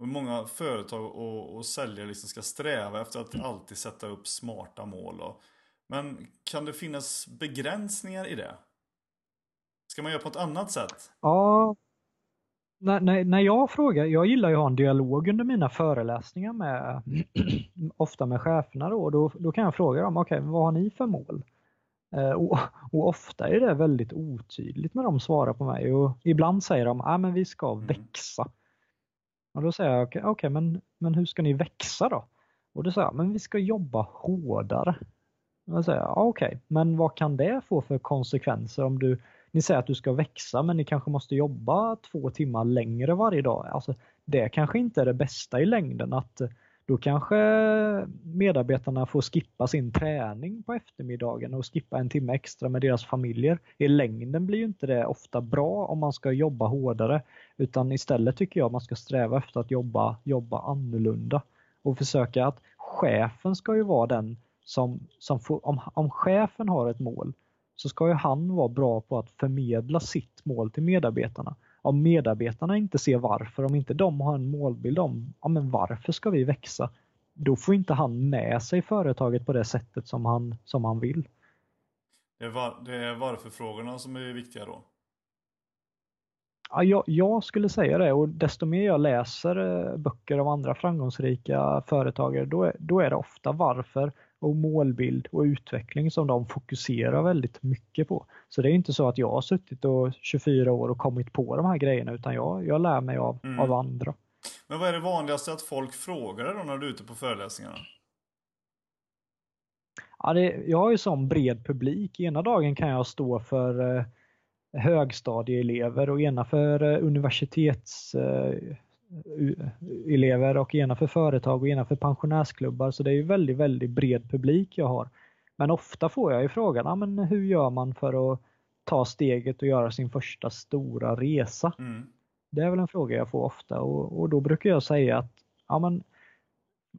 och många företag och, och säljare liksom ska sträva efter att alltid sätta upp smarta mål. Och, men kan det finnas begränsningar i det? Ska man göra på ett annat sätt? Ja, när, när, när jag frågar, jag gillar ju att ha en dialog under mina föreläsningar med ofta med cheferna då, då, då kan jag fråga dem, okej, okay, vad har ni för mål? Eh, och, och, ofta är det väldigt otydligt när de svarar på mig och ibland säger de, ja ah, men vi ska mm. växa. Och då säger jag, okej, okay, okay, men, men hur ska ni växa då? Och då säger jag, men vi ska jobba hårdare. Jag säger, ja, okej, okay. men vad kan det få för konsekvenser om du, ni säger att du ska växa men ni kanske måste jobba två timmar längre varje dag. Alltså, det kanske inte är det bästa i längden att då kanske medarbetarna får skippa sin träning på eftermiddagen och skippa en timme extra med deras familjer. I längden blir ju inte det ofta bra om man ska jobba hårdare utan istället tycker jag man ska sträva efter att jobba, jobba annorlunda och försöka att chefen ska ju vara den som, som får, om, om chefen har ett mål så ska ju han vara bra på att förmedla sitt mål till medarbetarna. Om medarbetarna inte ser varför, om inte de har en målbild om ja, men varför ska vi växa, då får inte han med sig företaget på det sättet som han, som han vill. Det är, var, det är varför-frågorna som är viktiga då? Ja, jag, jag, skulle säga det och desto mer jag läser eh, böcker av andra framgångsrika företagare då är, då är det ofta varför och målbild och utveckling som de fokuserar väldigt mycket på. Så det är inte så att jag har suttit och 24 år och kommit på de här grejerna utan jag, jag lär mig av, mm. av andra. Men vad är det vanligaste att folk frågar dig då när du är ute på föreläsningarna? Ja, det, jag har ju sån bred publik. Ena dagen kan jag stå för eh, högstadieelever och ena för eh, universitets eh, elever och ena för företag och ena för pensionärsklubbar. Så det är ju väldigt, väldigt bred publik jag har. Men ofta får jag ju frågan, ah, men hur gör man för att ta steget och göra sin första stora resa? Mm. Det är väl en fråga jag får ofta och, och då brukar jag säga att ja, men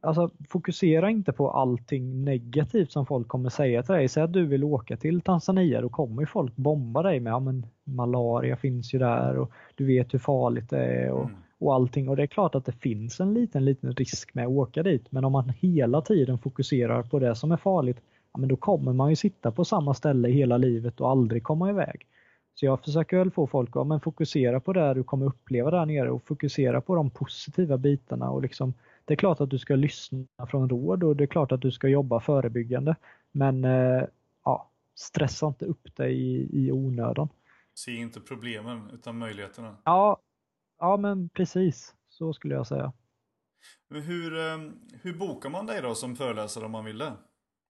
Alltså fokusera inte på allting negativt som folk kommer säga till dig. Säg att du vill åka till Tanzania, då kommer ju folk bomba dig med ja, men malaria finns ju där och du vet hur farligt det är och, mm. Och allting. Och det är klart att det finns en liten, liten risk med att åka dit. Men om man hela tiden fokuserar på det som är farligt, ja, men då kommer man ju sitta på samma ställe hela livet och aldrig komma iväg. Så jag försöker väl få folk att ja, fokusera på det du kommer uppleva där nere och fokusera på de positiva bitarna och liksom det är klart att du ska lyssna från råd och det är klart att du ska jobba förebyggande. Men eh, ja, stressa inte upp dig i, i onödan. Se inte problemen utan möjligheterna. Ja, ja men precis. Så skulle jag säga. Hur, eh, hur bokar man dig då som föreläsare om man vill det?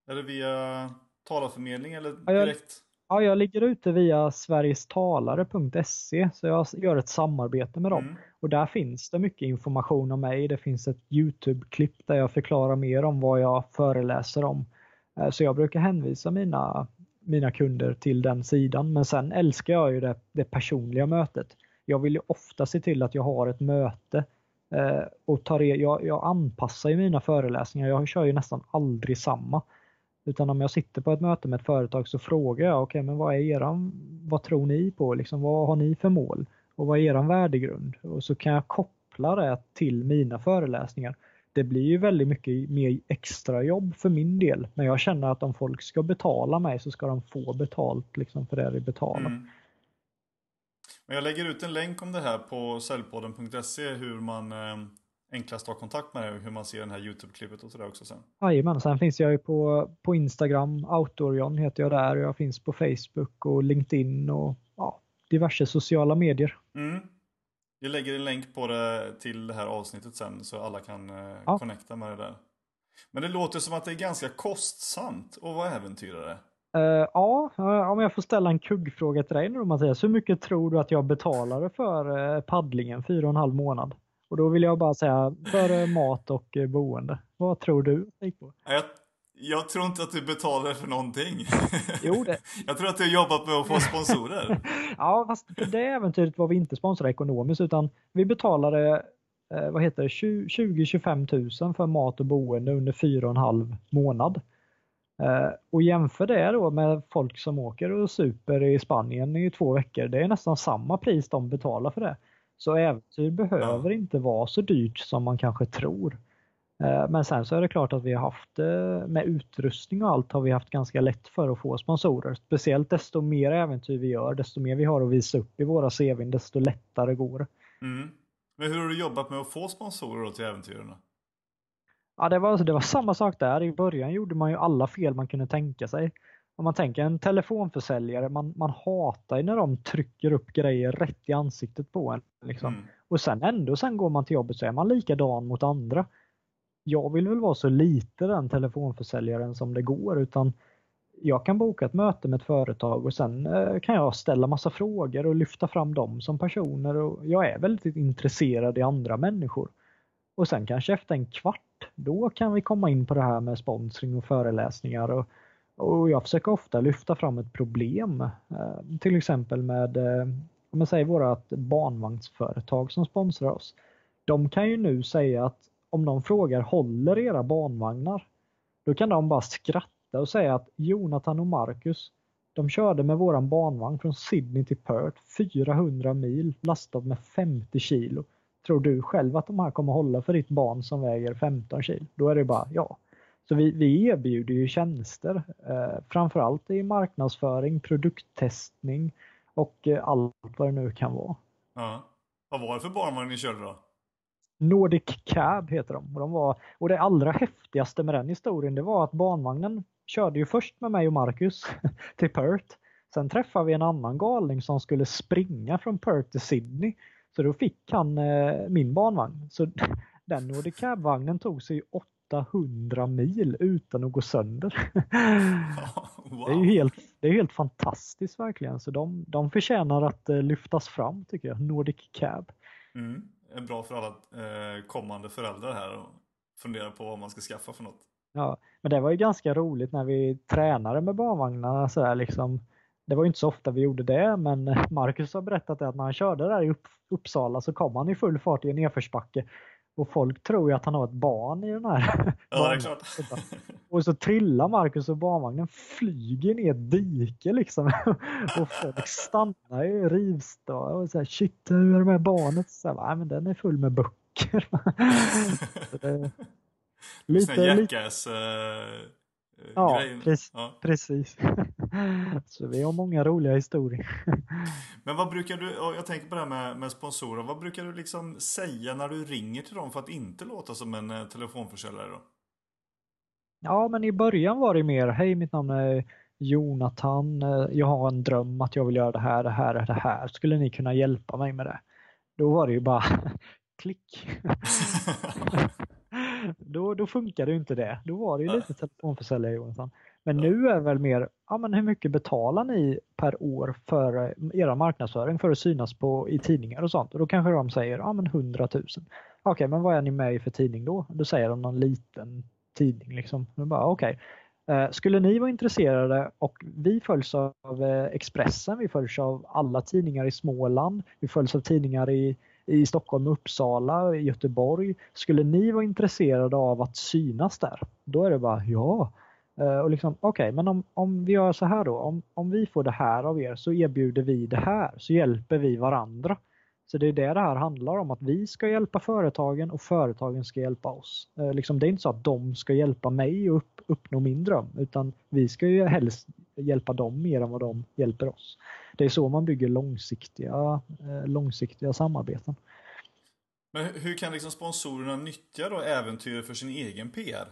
Är det via talarförmedling eller direkt? Ja, jag ligger ute via sverigestalare.se så jag gör ett samarbete med dem. Mm. Och där finns det mycket information om mig. Det finns ett Youtube-klipp där jag förklarar mer om vad jag föreläser om. Eh, så jag brukar hänvisa mina, mina kunder till den sidan. Men sen älskar jag ju det, det personliga mötet. Jag vill ju ofta se till att jag har ett möte eh, och tar, e- jag, jag anpassar ju mina föreläsningar. Jag kör ju nästan aldrig samma. Utan om jag sitter på ett möte med ett företag så frågar jag, okej okay, men vad är eran, vad tror ni på, liksom, vad har ni för mål? Och vad är eran värdegrund? Och så kan jag koppla det till mina föreläsningar. Det blir ju väldigt mycket mer extra jobb för min del. Men jag känner att om folk ska betala mig så ska de få betalt liksom, för det de betalar. Mm. Jag lägger ut en länk om det här på säljpodden.se hur man eh, enklast ha kontakt med dig och hur man ser det här Youtube-klippet och sådär också sen. Jajamän, sen finns jag ju på, på Instagram, Outdoorjon heter jag där och jag finns på Facebook och LinkedIn och ja, diverse sociala medier. Mm. Jag lägger en länk på det till det här avsnittet sen så alla kan eh, ja. connecta med det där. Men det låter som att det är ganska kostsamt att vara äventyrare. Uh, ja, om jag får ställa en kuggfråga till dig nu Mattias. Hur mycket tror du att jag betalade för uh, paddlingen fyra och en halv månad? Och då vill jag bara säga, för mat och eh, boende, vad tror du? Jag, jag tror inte att du betalar för någonting. Jo, det. jag tror att du har jobbat med att få sponsorer. ja, fast för det äventyret var vi inte sponsrade ekonomiskt utan vi betalade eh, vad heter det, 20-25 000 för mat och boende under fyra och en halv månad. Eh, och jämför det då med folk som åker och super i Spanien i två veckor. Det är nästan samma pris de betalar för det. Så äventyr behöver ja. inte vara så dyrt som man kanske tror. Eh, men sen så är det klart att vi har haft, eh, med utrustning och allt, har vi haft ganska lätt för att få sponsorer. Speciellt desto mer äventyr vi gör, desto mer vi har att visa upp i våra CVn, desto lättare går det. Mm. Men hur har du jobbat med att få sponsorer till äventyren? Ja, det var, det var samma sak där. I början gjorde man ju alla fel man kunde tänka sig om man tänker en telefonförsäljare, man, man hatar när de trycker upp grejer rätt i ansiktet på en. Liksom. Mm. Och sen ändå sen går man till jobbet så är man likadan mot andra. Jag vill väl vara så lite den telefonförsäljaren som det går utan jag kan boka ett möte med ett företag och sen eh, kan jag ställa massa frågor och lyfta fram dem som personer och jag är väldigt intresserad i andra människor. Och sen kanske efter en kvart, då kan vi komma in på det här med sponsring och föreläsningar och och jag försöker ofta lyfta fram ett problem. Eh, till exempel med eh, om man säger vårat barnvagnsföretag som sponsrar oss. De kan ju nu säga att om någon frågar håller era barnvagnar? Då kan de bara skratta och säga att Jonathan och Marcus de körde med våran barnvagn från Sydney till Perth 400 mil lastad med 50 kilo. Tror du själv att de här kommer hålla för ditt barn som väger 15 kilo? Då är det bara ja. Så vi, vi erbjuder ju tjänster, eh, framförallt i marknadsföring, produkttestning och eh, allt vad det nu kan vara. Ja. Vad var det för barnvagn ni körde då? Nordic Cab heter de. Och, de var, och det allra häftigaste med den historien det var att barnvagnen körde ju först med mig och Marcus till Perth. Sen träffade vi en annan galning som skulle springa från Perth till Sydney. Så då fick han eh, min barnvagn. Så den Nordic Cab-vagnen tog sig 800 mil utan att gå sönder. wow. Det är ju helt, det är helt fantastiskt verkligen. Så de, de förtjänar att eh, lyftas fram tycker jag, Nordic Cab. Mm. Bra för alla eh, kommande föräldrar här och fundera på vad man ska skaffa för något. Ja, men det var ju ganska roligt när vi tränade med barnvagnarna. Så här, liksom, det var ju inte så ofta vi gjorde det, men Marcus har berättat att när han körde där i Uppsala så kom han i full fart i en nedförsbacke Och folk tror ju att han har ett barn i den här. Ja, det är klart. Och så trillar Marcus och barnvagnen flyger ner ett dike liksom. Och folk stannar ju rivstå och säger shit hur är det med barnet? Så här, men den är full med böcker. det, lite, Jackass, uh, ja, precis, ja, precis. Så vi har många roliga historier. Men vad brukar du, jag tänker på det här med, med sponsorer, vad brukar du liksom säga när du ringer till dem för att inte låta som en eh, telefonförsäljare då? Ja, men i början var det mer, hej mitt namn är Jonathan, eh, jag har en dröm att jag vill göra det här, det här, det här. Skulle ni kunna hjälpa mig med det? Då var det ju bara klick. då, då funkade ju inte det. Då var det ju lite telefonförsäljare Jonathan. Men nu är det väl mer, ja men hur mycket betalar ni per år för eh, era marknadsföring för att synas på, i tidningar och sånt? Och då kanske de säger, ja men 100 000. Okej, okay, men vad är ni med i för tidning då? Då säger de någon liten tidning liksom. bara. Okay. Eh, skulle ni vara intresserade och vi följs av eh, Expressen, vi följs av alla tidningar i Småland, vi följs av tidningar i, i Stockholm, Uppsala, Göteborg. Skulle ni vara intresserade av att synas där? Då är det bara ja. Eh, och liksom, Okej, okay, men om, om vi gör så här då, om, om vi får det här av er så erbjuder vi det här, så hjälper vi varandra. Så det är det det här handlar om, att vi ska hjälpa företagen och företagen ska hjälpa oss. Eh, liksom, det är inte så att de ska hjälpa mig att upp, uppnå min dröm, utan vi ska ju helst hjälpa dem mer än vad de hjälper oss. Det är så man bygger långsiktiga, eh, långsiktiga samarbeten. Men hur kan liksom sponsorerna nyttja då äventyr för sin egen PR?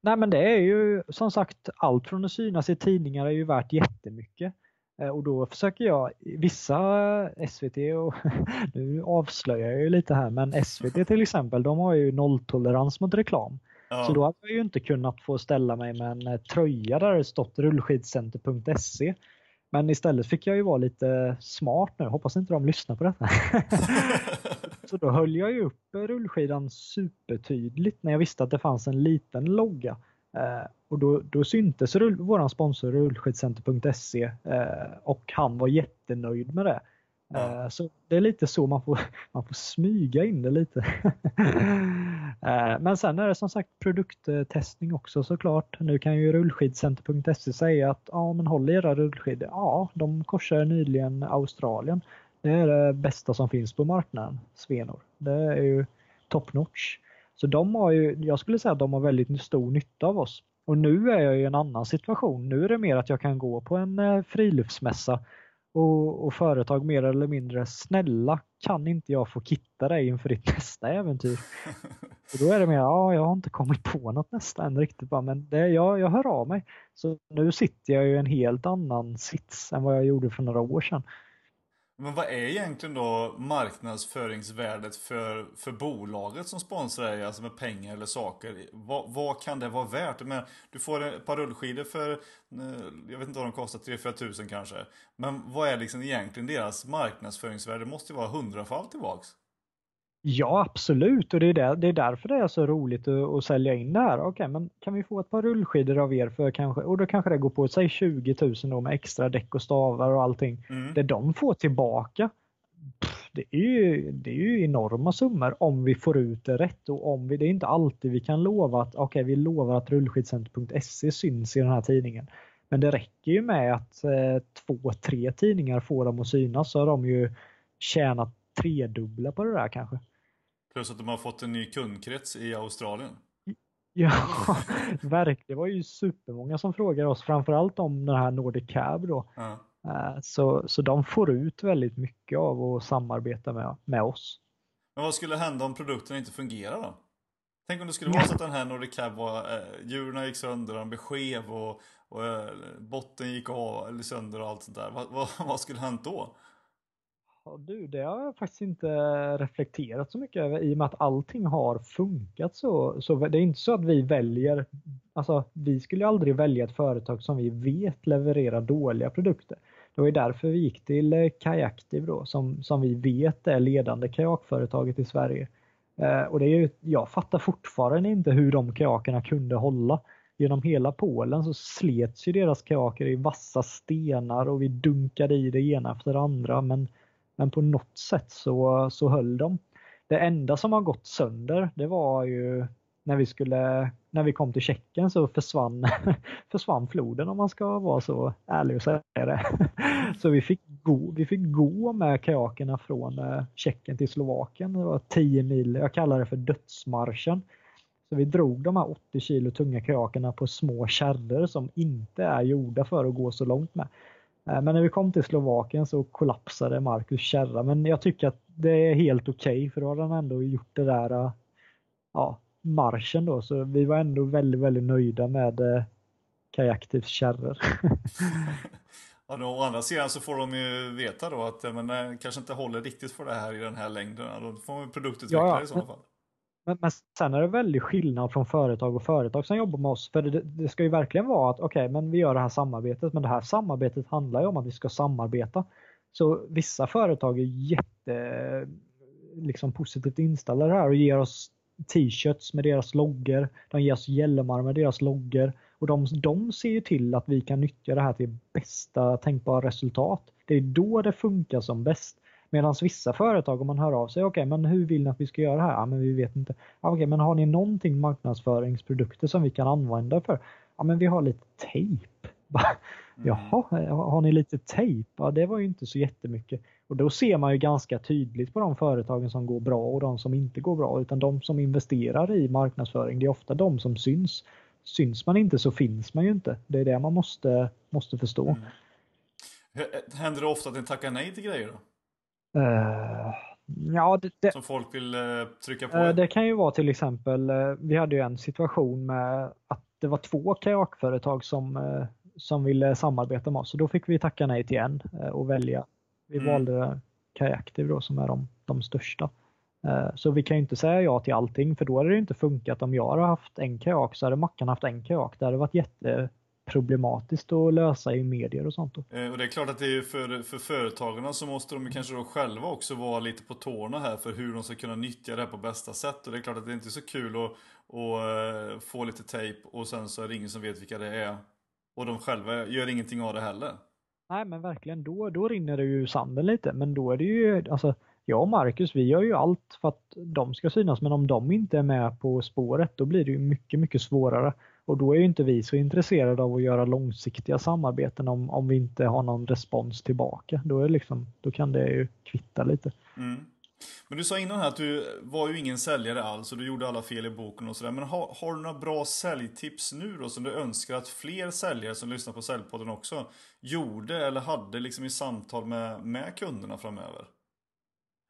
Nej men det är ju som sagt allt från att synas i tidningar är ju värt jättemycket. Eh, och då försöker jag, vissa SVT och nu avslöjar jag ju lite här men SVT till exempel de har ju nolltolerans mot reklam. Ja. Så då hade jag ju inte kunnat få ställa mig med en eh, tröja där det stått rullskidcenter.se. Men istället fick jag ju vara lite smart nu, hoppas inte de lyssnar på detta. så då höll jag ju upp rullskidan supertydligt när jag visste att det fanns en liten logga. Eh, och då, då syntes rull, vår sponsor rullskidcenter.se eh, och han var jättenöjd med det. Ja. Eh, så det är lite så man får, man får smyga in det lite. Eh, men sen är det som sagt produkttestning också såklart. Nu kan ju rullskidcenter.se säga att ja men håll era rullskidor. Ja, de korsade nyligen Australien. Det är det bästa som finns på marknaden, Svenor. Det är ju top notch. Så de har ju, jag skulle säga att de har väldigt stor nytta av oss. Och nu är jag i en annan situation. Nu är det mer att jag kan gå på en eh, friluftsmässa och, och, företag mer eller mindre snälla kan inte jag få kitta dig inför ditt nästa äventyr? Och då är det mer, ja jag har inte kommit på något nästa än riktigt men det, jag, jag hör av mig. Så nu sitter jag i en helt annan sits än vad jag gjorde för några år sedan. Men vad är egentligen då marknadsföringsvärdet för, för bolaget som sponsrar dig, alltså med pengar eller saker? Vad, vad kan det vara värt? Men du får ett par rullskidor för, eh, jag vet inte vad de kostar, 3-4 tusen kanske. Men vad är liksom egentligen deras marknadsföringsvärde? Det måste ju vara hundrafalt tillbaks. Ja, absolut. Och det är, där, det är därför det är så roligt att, att sälja in det här. Okej, okay, men kan vi få ett par rullskidor av er för kanske, och då kanske det går på säg 20 000 då med extra däck och stavar och allting. Mm. Det de får tillbaka, pff, det, är ju, det är ju enorma summor om vi får ut det rätt och om vi, det är inte alltid vi kan lova att, okej okay, vi lovar att rullskidcenter.se syns i den här tidningen. Men det räcker ju med att eh, två, tre tidningar får dem att synas så har de ju tjänat tredubbla på det där kanske. Plus att de har fått en ny kundkrets i Australien. Ja, verkligen. Det var ju supermånga som frågade oss, framförallt om den här Nordic Cab då. Ja. Eh, så, så de får ut väldigt mycket av att samarbeta med, med oss. Men vad skulle hända om produkten inte fungerar då? Tänk om det skulle vara så att den här Nordic Cab var, eh, djuren gick sönder, den blev skev och, och eh, botten gick av eller sönder och allt sånt där. Vad, vad, vad skulle hänt då? Ja, du, det har jag faktiskt inte reflekterat så mycket över i och med att allting har funkat så. Så det är inte så att vi väljer, alltså vi skulle aldrig välja ett företag som vi vet levererar dåliga produkter. Det var ju därför vi gick till eh, Kajaktiv då som, som vi vet är ledande kajakföretaget i Sverige. Eh, och det är ju, jag fattar fortfarande inte hur de kajakerna kunde hålla. Genom hela Polen så slets ju deras kajaker i vassa stenar och vi dunkade i det ena efter det andra men men på något sätt så, så höll de. Det enda som har gått sönder det var ju när vi skulle, när vi kom till Tjeckien så försvann, försvann floden om man ska vara så ärlig och säga det. Så vi fick gå, vi fick gå med kajakerna från eh, Tjeckien till Slovakien. Det var 10 mil, jag kallar det för dödsmarschen. Så vi drog de här 80 kilo tunga kajakerna på små kärror som inte är gjorda för att gå så långt med. Eh, men när vi kom till Slovakien så kollapsade Marcus kärra. Men jag tycker att det är helt okej okay, för då har han ändå gjort det där eh, ja, marschen då. Så vi var ändå väldigt, väldigt nöjda med eh, Kajaktivs kärror. ja, då, å andra sidan så får de ju veta då att men, kanske inte håller riktigt för det här i den här längden. Då får man produktutvecklare ja, ja. i sådana fall. Men, men sen är det väldigt skillnad från företag och företag som jobbar med oss. För det, det ska ju verkligen vara att okej, okay, men vi gör det här samarbetet. Men det här samarbetet handlar ju om att vi ska samarbeta. Så vissa företag är jätte liksom positivt inställda här och ger oss t-shirts med deras loggor. De ger oss hjälmar med deras loggor. Och de, de ser ju till att vi kan nyttja det här till bästa tänkbara resultat. Det är då det funkar som bäst. Medan vissa företag, om man hör av sig, okej okay, men hur vill ni att vi ska göra det här? Ja, men vi vet inte. Ja, okej, okay, men har ni någonting marknadsföringsprodukter som vi kan använda för? Ja, men vi har lite tejp. Mm. Jaha, har ni lite tejp? Ja, det var ju inte så jättemycket. Och då ser man ju ganska tydligt på de företagen som går bra och de som inte går bra. Utan de som investerar i marknadsföring, det är ofta de som syns. Syns man inte så finns man ju inte. Det är det man måste, måste förstå. Mm. Händer det ofta att ni tackar nej till grejer då? Uh, ja, det, det, som folk vill uh, trycka på? Uh, det kan ju vara till exempel, vi hade ju en situation med att det var två kajakföretag som, som ville samarbeta med oss. Så då fick vi tacka nej till en och välja. Vi mm. valde Kajaktiv då som är de, de största. Så vi kan ju inte säga ja till allting för då hade det inte funkat. Om jag hade haft en kajak så hade Mackan haft en kajak. Det hade varit jätte problematiskt att lösa i medier och sånt. Då. Eh, och det är klart att det är för, för företagarna så måste de kanske då själva också vara lite på tårna här för hur de ska kunna nyttja det här på bästa sätt. Och det är klart att det inte är så kul att, att eh, få lite tejp och sen så är det ingen som vet vilka det är. Och de själva gör ingenting av det heller. Nej men verkligen, då, då rinner det ju sanden lite. Men då är det ju, alltså jag och Marcus vi gör ju allt för att de ska synas men om de inte är med på spåret då blir det ju mycket, mycket svårare. Och då är ju inte vi så intresserade av att göra långsiktiga samarbeten om, om vi inte har någon respons tillbaka. Då, är liksom, då kan det ju kvitta lite. Mm. Men du sa innan här att du var ju ingen säljare alls och du gjorde alla fel i boken och sådär. Men har, har du några bra säljtips nu då som du önskar att fler säljare som lyssnar på Säljpodden också gjorde eller hade liksom i samtal med, med kunderna framöver?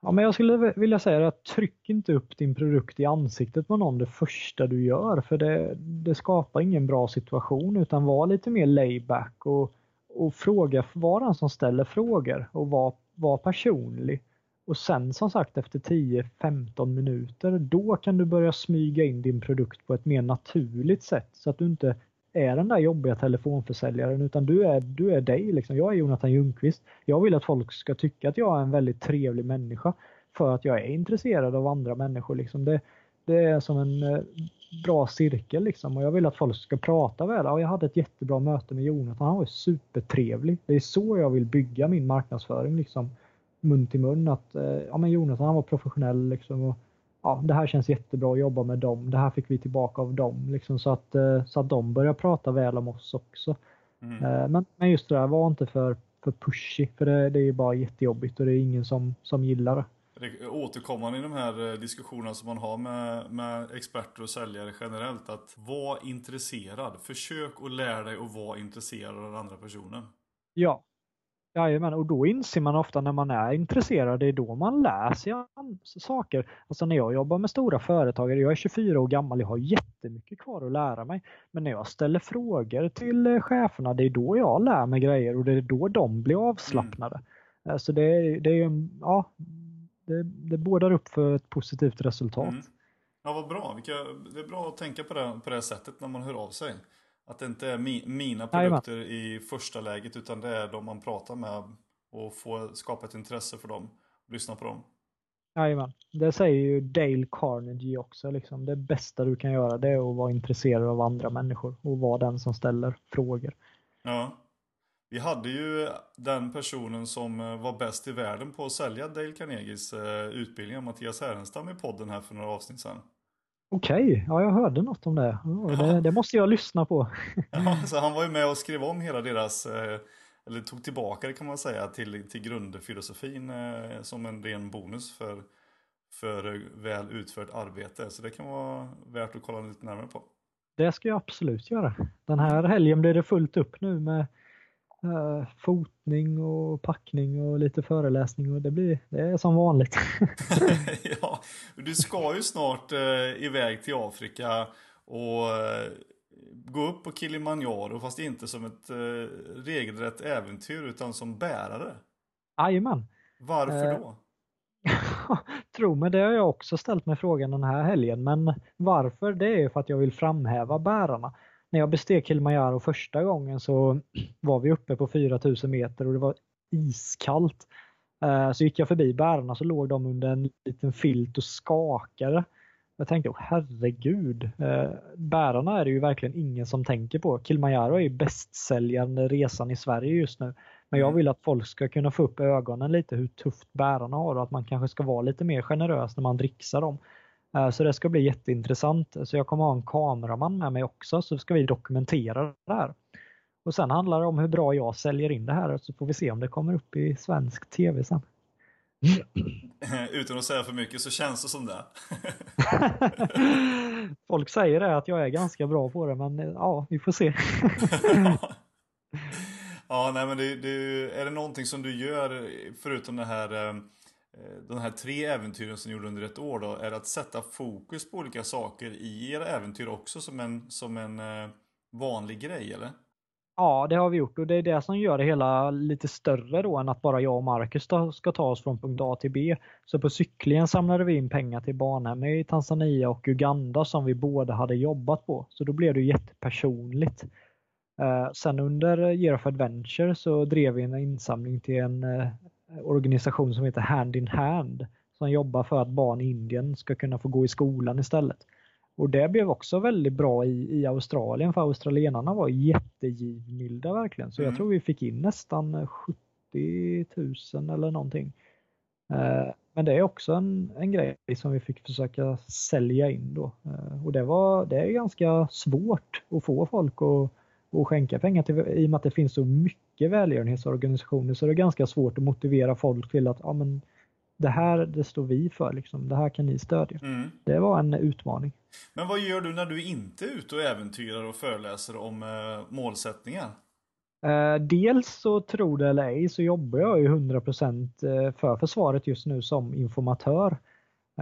Ja, men jag skulle vilja säga att tryck inte upp din produkt i ansiktet på någon det första du gör för det, det skapar ingen bra situation utan var lite mer layback och, och fråga, var den som ställer frågor och var, var personlig. Och sen som sagt efter 10-15 minuter då kan du börja smyga in din produkt på ett mer naturligt sätt så att du inte är den där jobbiga telefonförsäljaren utan du är, du är dig. Liksom. Jag är Jonathan Ljungqvist. Jag vill att folk ska tycka att jag är en väldigt trevlig människa för att jag är intresserad av andra människor. Liksom. Det, det är som en eh, bra cirkel liksom. och jag vill att folk ska prata väl. Ja, jag hade ett jättebra möte med Jonathan. Han var supertrevlig. Det är så jag vill bygga min marknadsföring. Liksom. Mun till mun. Att, eh, ja, men Jonathan han var professionell. Liksom, och ja, det här känns jättebra att jobba med dem. Det här fick vi tillbaka av dem. Liksom, så, att, eh, så att de börjar prata väl om oss också. Mm. Eh, men, men just det där, var inte för, för pushy. För det, det är bara jättejobbigt och det är ingen som, som gillar det. Det återkommande i de här eh, diskussionerna som man har med, med experter och säljare generellt. Att vara intresserad. Försök att lära dig att vara intresserad av den andra personen. Ja, Jajamän, och då inser man ofta när man är intresserad, det är då man lär sig saker. Alltså när jag jobbar med stora företag, jag är 24 år gammal, jag har jättemycket kvar att lära mig. Men när jag ställer frågor till eh, cheferna, det är då jag lär mig grejer och det är då de blir avslappnade. Mm. Så det är, det är ja, det, det bådar upp för ett positivt resultat. Mm. Ja, vad bra. det är bra att tänka på det, på det sättet när man hör av sig. Att det inte är mi mina produkter Jajamän. i första läget utan det är de man pratar med och få skapa ett intresse för dem. Och lyssna på dem. Jajamän. Det säger ju Dale Carnegie också. Liksom. Det bästa du kan göra det är att vara intresserad av andra människor och vara den som ställer frågor. Ja. Vi hade ju den personen som eh, var bäst i världen på att sälja Dale Carnegies eh, utbildning, Mattias Härenstam, i podden här för några avsnitt sedan. Okej, okay. ja jag hörde något om det. Ja. det. det. måste jag lyssna på. ja, så han var ju med och skrev om hela deras, eh, eller tog tillbaka det kan man säga, till, till grundfilosofin som en ren bonus för, för väl utfört arbete. Så det kan vara värt att kolla lite närmare på. Det ska jag absolut göra. Den här helgen blir det fullt upp nu med fotning och packning och lite föreläsning och det blir det är som vanligt. ja, du ska ju snart uh, iväg till Afrika och uh, gå upp på Kilimanjaro fast inte som ett uh, regelrätt äventyr utan som bärare. Jajamän. Varför då? Tro mig, det har jag också ställt mig frågan den här helgen. Men varför? Det är för att jag vill framhäva bärarna när jag besteg Kilimanjaro första gången så var vi uppe på 4000 meter och det var iskallt. Eh, så gick jag förbi bärarna så låg de under en liten filt och skakade. Jag tänkte, oh, herregud, eh, bärarna är det ju verkligen ingen som tänker på. Kilimanjaro är ju bästsäljande resan i Sverige just nu. Men jag mm. vill att folk ska kunna få upp ögonen lite hur tufft bärarna har och att man kanske ska vara lite mer generös när man dricksar dem. Eh, så det ska bli jätteintressant. Så jag kommer ha en kameraman med mig också så ska vi dokumentera det här. Och sen handlar det om hur bra jag säljer in det här så får vi se om det kommer upp i svensk tv sen. Utan att säga för mycket så känns det som det. Folk säger det att jag är ganska bra på det men ja, vi får se. ja, nej men det, det, är det någonting som du gör förutom det här eh, Eh, Eh, de här tre äventyren som ni gjorde under ett år då, är att sätta fokus på olika saker i era äventyr också som en, som en eh, vanlig grej eller? Ja, det har vi gjort och det är det som gör det hela lite större då än att bara jag och Marcus ska ta oss från punkt A till B. Så på cyklingen samlade vi in pengar till barnhem i Tanzania och Uganda som vi båda hade jobbat på. Så då blev det jättepersonligt. Eh, sen under Year of Adventure så drev vi en insamling till en organisation som heter Hand in Hand som jobbar för att barn i Indien ska kunna få gå i skolan istället. Och det blev också väldigt bra i, i Australien för australienarna var jättegivmilda verkligen. Så mm. jag tror vi fick in nästan 70 000 eller någonting. Eh, men det är också en, en grej som vi fick försöka sälja in då. Eh, och det, var, det är ganska svårt att få folk att, att skänka pengar till i och med att det finns så mycket mycket välgörenhetsorganisationer så det är ganska svårt att motivera folk till att ja, men det här det står vi för, liksom. det här kan ni stödja. Mm. Det var en utmaning. Men vad gör du när du inte är ute och äventyrar och föreläser om eh, målsättningar? Eh, dels så tror det eller ej så jobbar jag ju 100% eh, för försvaret just nu som informatör.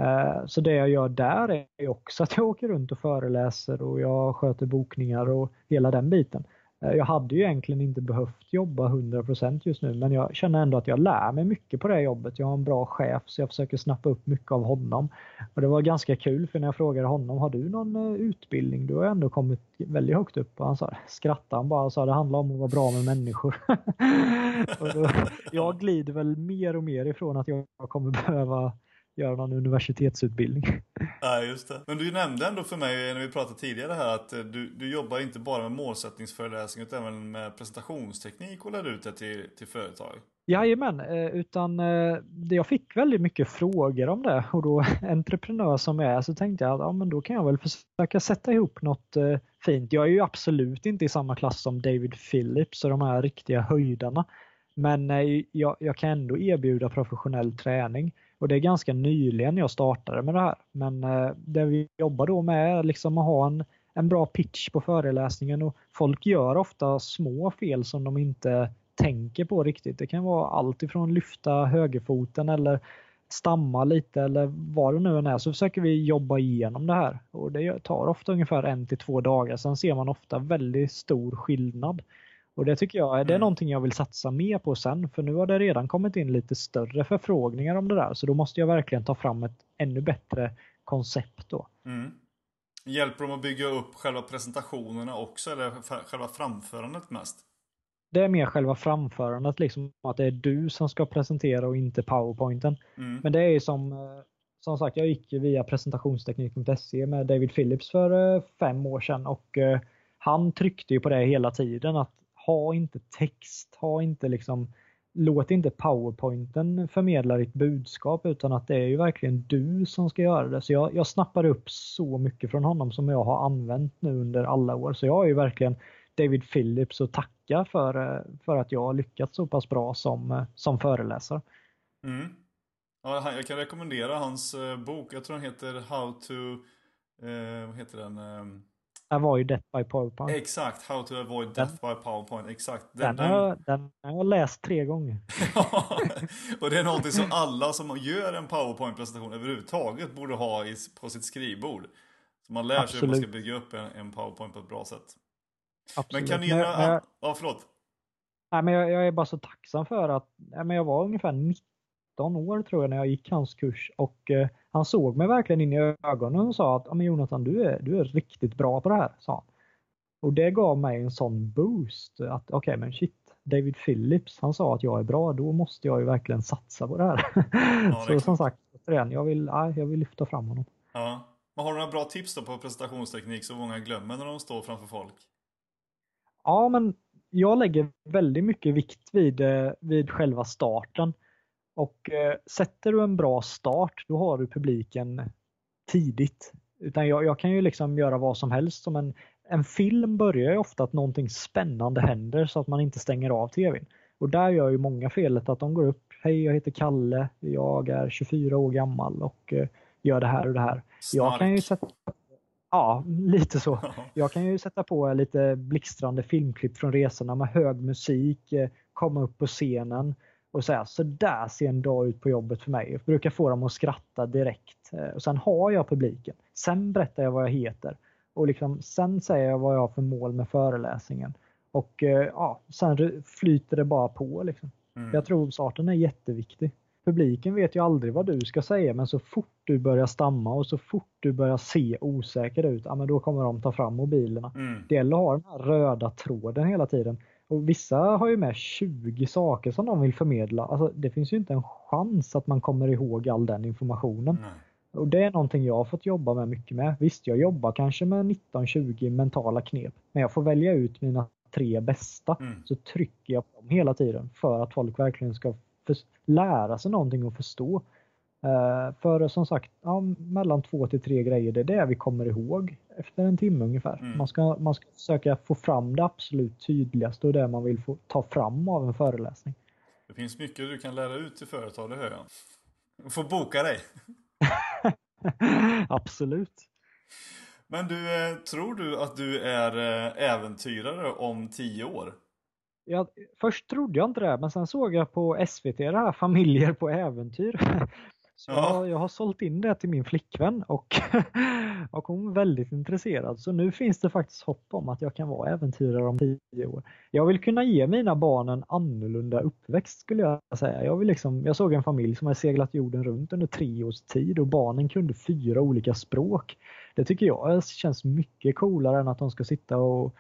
Eh, så det jag gör där är också att jag åker runt och föreläser och jag sköter bokningar och hela den biten. Eh, jag hade ju egentligen inte behövt jobba 100% just nu men jag känner ändå att jag lär mig mycket på det här jobbet. Jag har en bra chef så jag försöker snappa upp mycket av honom. Och Det var ganska kul för när jag frågade honom, har du någon eh, utbildning? Du har ändå kommit väldigt högt upp. Och han sa, skrattade han bara och sa det handlar om att vara bra med människor. och då, jag glider väl mer och mer ifrån att jag kommer behöva göra någon universitetsutbildning. Ja, just det. Men du nämnde ändå för mig när vi pratade tidigare här att eh, du, du jobbar inte bara med målsättningsföreläsning utan även med presentationsteknik och lär ut det till, till företag. Jajamän, eh, utan eh, jag fick väldigt mycket frågor om det och då entreprenör som jag är så tänkte jag att ja, men då kan jag väl försöka sätta ihop något fint. Jag är ju absolut inte i samma klass som David Phillips och de här riktiga höjdarna. Men jag, jag kan ändå erbjuda professionell träning. Och det är ganska nyligen jag startade med det här. Men eh, det vi jobbar då med är liksom att ha en, en bra pitch på föreläsningen och folk gör ofta små fel som de inte tänker på riktigt. Det kan vara allt ifrån lyfta högerfoten eller stamma lite eller vad det nu än är så försöker vi jobba igenom det här. Och Det tar ofta ungefär en till två dagar. Sen ser man ofta väldigt stor skillnad. Och det tycker jag det är mm. någonting jag vill satsa mer på sen för nu har det redan kommit in lite större förfrågningar om det där så då måste jag verkligen ta fram ett ännu bättre koncept då. Mm. Hjälper de att bygga upp själva presentationerna också eller själva framförandet mest? Det är mer själva framförandet, liksom att det är du som ska presentera och inte powerpointen. Mm. Men det är som, eh, som sagt, jag gick via presentationsteknik.se med David Phillips för eh, fem år sedan och eh, han tryckte ju på det hela tiden att ha inte text, ha inte liksom låt inte powerpointen förmedla ditt budskap utan att det är ju verkligen du som ska göra det. Så jag, jag snappade upp så mycket från honom som jag har använt nu under alla år. Så jag är ju verkligen David Phillips att tacka för, eh, för att jag har lyckats så pass bra som, eh, som föreläsare. Mm. Ja, jag kan rekommendera hans eh, bok. Jag tror den heter How to... Eh, vad heter den? Ehm, Avoid Death by PowerPoint. Exakt, How to avoid death by PowerPoint. Exakt. Den, den, har, den har jag läst tre gånger. och det är någonting som alla som gör en PowerPoint-presentation överhuvudtaget borde ha i, på sitt skrivbord. Så man lär sig hur man ska bygga upp en, en PowerPoint på ett bra sätt. Absolut. Men kan ni... Men, men, ja, förlåt. Nej, men jag, jag, är bara så tacksam för att men jag var ungefär 19 år tror jag när jag gick hans kurs och eh, han såg mig verkligen in i ögonen och sa att men Jonathan du är, du är riktigt bra på det här. Sa han. Och det gav mig en sån boost att okej okay, men shit, David Phillips han sa att jag är bra, då måste jag ju verkligen satsa på det här. Ja, så som sagt, återigen, jag vill, ja, jag vill lyfta fram honom. Ja. Men har du några bra tips då på presentationsteknik som många glömmer när de står framför folk? Ja, men jag lägger väldigt mycket vikt vid, eh, vid själva starten. Och eh, sätter du en bra start, då har du publiken tidigt. Utan jag, jag kan ju liksom göra vad som helst. Som en, en film börjar ju ofta att någonting spännande händer så att man inte stänger av tvn. Och där gör ju många felet att de går upp. Hej, jag heter Kalle. Jag är 24 år gammal och eh, gör det här och det här. Snark. Jag kan ju sätta Ja, lite så. Jag kan ju sätta på lite blixtrande filmklipp från resorna med hög musik, eh, komma upp på scenen och säga så där ser en dag ut på jobbet för mig. Jag brukar få dem att skratta direkt. Eh, och sen har jag publiken. Sen berättar jag vad jag heter. Och liksom, sen säger jag vad jag har för mål med föreläsningen. Och eh, ja, sen flyter det bara på. Liksom. Mm. Jag tror starten är jätteviktig. Publiken vet ju aldrig vad du ska säga men så fort du börjar stamma och så fort du börjar se osäker ut, ja, men då kommer de ta fram mobilerna. Mm. Det gäller att ha den här röda tråden hela tiden. Och Vissa har ju med 20 saker som de vill förmedla. Alltså, det finns ju inte en chans att man kommer ihåg all den informationen. Mm. Och Det är någonting jag har fått jobba med mycket med. Visst, jag jobbar kanske med 19-20 mentala knep, men jag får välja ut mina tre bästa. Mm. Så trycker jag på dem hela tiden för att folk verkligen ska lära sig någonting och förstå. Uh, för som sagt, ja, mellan två till tre grejer, det är det vi kommer ihåg efter en timme ungefär. Mm. Man, ska, man ska försöka få fram det absolut tydligaste och det man vill få ta fram av en föreläsning. Det finns mycket du kan lära ut till företag, det hör jag. Du får boka dig. absolut. Men du, eh, tror du att du är eh, äventyrare om tio år? Jag, först trodde jag inte det, men sen såg jag på SVT det här Familjer på äventyr. Så ja. jag, jag, har sålt in det till min flickvän och, och hon är väldigt intresserad. Så nu finns det faktiskt hopp om att jag kan vara äventyrare om tio år. Jag vill kunna ge mina barn en annorlunda uppväxt skulle jag säga. Jag, vill liksom, jag såg en familj som har seglat jorden runt under tre års tid och barnen kunde fyra olika språk. Det tycker jag känns mycket coolare än att de ska sitta och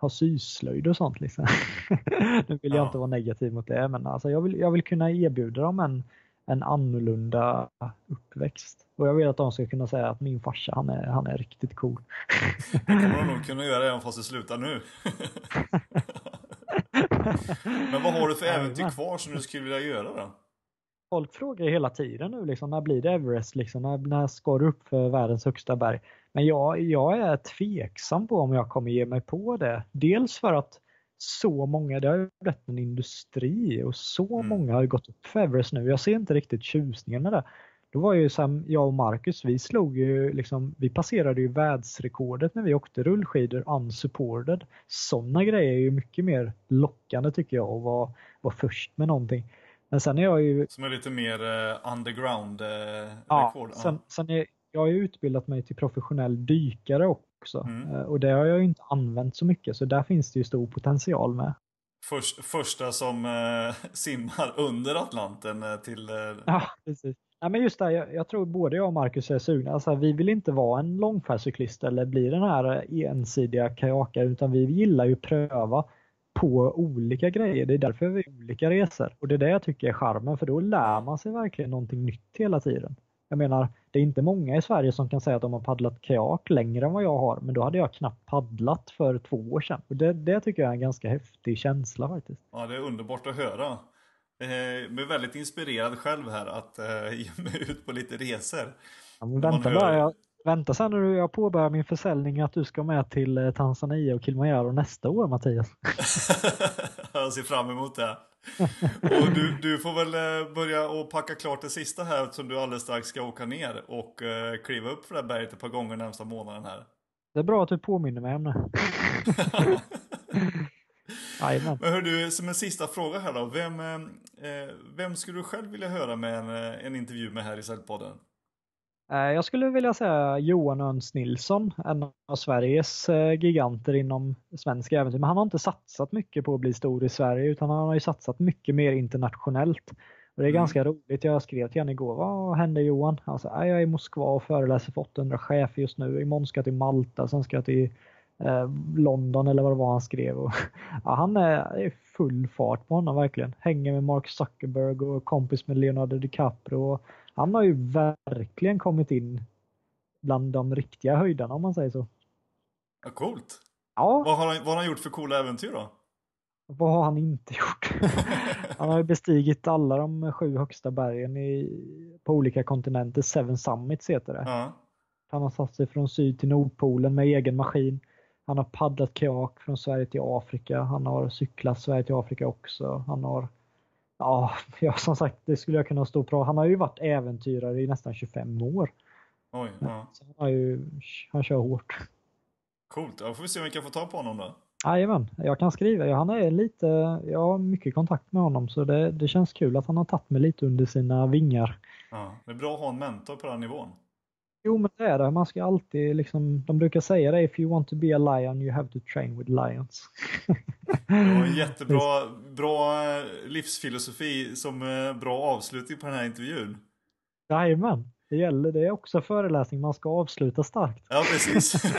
ha syslöjd och sånt. Liksom. nu vill jag ja. inte vara negativ mot det, men alltså jag, vill, jag vill kunna erbjuda dem en, en annorlunda uppväxt. Och jag vill att de ska kunna säga att min farsa, han är, han är riktigt cool. det kommer de nog kunna göra även fast det slutar nu. men vad har du för äventyr kvar som du skulle vilja göra då? Folk frågar hela tiden nu liksom, när blir det Everest? Liksom, när, när ska du upp för världens högsta berg? Men jag, jag är tveksam på om jag kommer ge mig på det. Dels för att så många, det har ju blivit en industri och så mm. många har gått upp för Everest nu. Jag ser inte riktigt tjusningen med det. Då var ju som jag och Marcus, vi slog ju liksom, vi passerade ju världsrekordet när vi åkte rullskidor unsupported. Sådana grejer är ju mycket mer lockande tycker jag att vara, vara först med någonting. Men sen är jag ju... Som är lite mer uh, underground uh, ja, rekord. Sen, sen är, jag har ju utbildat mig till professionell dykare också mm. uh, och det har jag ju inte använt så mycket så där finns det ju stor potential med. Först, första som simmar under Atlanten till... Ja, precis. Ja, men just det, jag, jag, tror både jag och Marcus är sugna. Alltså, vi vill inte vara en långfärdscyklist eller bli den här ensidiga kajakare utan vi gillar ju pröva på olika grejer. Det är därför vi har olika resor. Och det är det jag tycker är charmen för då lär man sig verkligen någonting nytt hela tiden. Jag menar, det är inte många i Sverige som kan säga att de har paddlat kajak längre än vad jag har, men då hade jag knappt paddlat för två år sedan. Och det, det tycker jag är en ganska häftig känsla faktiskt. Ja, det är underbart att höra. Eh, jag är väldigt inspirerad själv här att eh, ge mig ut på lite resor. Ja, vänta bara, jag, vänta sen när jag påbörjar min försäljning att du ska med till eh, Tanzania och Kilimanjaro nästa år Mattias. jag ser fram emot det. Och du, du får väl eh, börja och packa klart det sista här som du alldeles strax ska åka ner och uh, kliva upp för det här berget ett par gånger närmsta månaden här. Det är bra att du påminner mig om det. Men hör du, som en sista fråga här då. Vem, eh, vem skulle du själv vilja höra med en, en intervju med här i Säljpodden? Eh, jag skulle vilja säga Johan Öns Nilsson, en av Sveriges eh, giganter inom svensk äventyr. Men han har inte satsat mycket på att bli stor i Sverige utan han har ju satsat mycket mer internationellt. Och det är mm. ganska roligt. Jag skrev till honom igår. Vad händer Johan? Han sa, jag är i Moskva och föreläser för 800 chefer just nu. Imorgon ska jag till Malta, sen ska jag till eh, London eller vad det var han skrev. Och, ja, han är, full fart på honom verkligen. Hänger med Mark Zuckerberg och kompis med Leonardo DiCaprio. Han har ju verkligen kommit in bland de riktiga höjdarna om man säger så. Ja, coolt. Ja. Vad har, han, vad har han gjort för coola äventyr då? Vad har han inte gjort? han har ju bestigit alla de sju högsta bergen i, på olika kontinenter. Seven Summits heter det. Ja. Han har satt sig från syd till Nordpolen med egen maskin. Han har paddlat kajak från Sverige till Afrika. Han har cyklat Sverige till Afrika också. Han har Ja, ja, som sagt, det skulle jag kunna stå prata. Han har ju varit äventyrare i nästan 25 år. Oj, ja. Så han, ju, han kör hårt. Coolt, då får vi se om vi kan få tag på honom då. Jajamän, jag kan skriva. Han är lite, jag har mycket kontakt med honom så det, det känns kul att han har tagit mig lite under sina vingar. Ja, det är bra att ha en mentor på den nivån. Jo men det är det. Man ska alltid liksom, de brukar säga det, if you want to be a lion you have to train with lions. det var en jättebra bra eh, livsfilosofi som eh, bra avslutning på den här intervjun. Jajamän, det gäller. Det är också föreläsning, man ska avsluta starkt. Ja precis.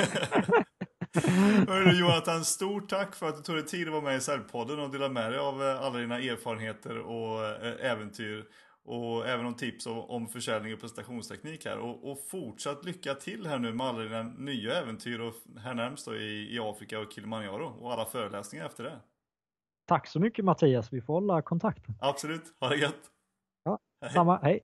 Hörru Jonathan, stort tack för att du tog dig tid att vara med i Säljpodden och dela med dig av eh, alla dina erfarenheter och äventyr och även om tips om försäljning och presentationsteknik här. Och, och fortsatt lycka till här nu med alla dina nya äventyr och härnämst då i, i Afrika och Kilimanjaro och alla föreläsningar efter det. Tack så mycket Mattias, vi får hålla kontakten. Absolut, ha det gött. Ja, hej. samma, hej.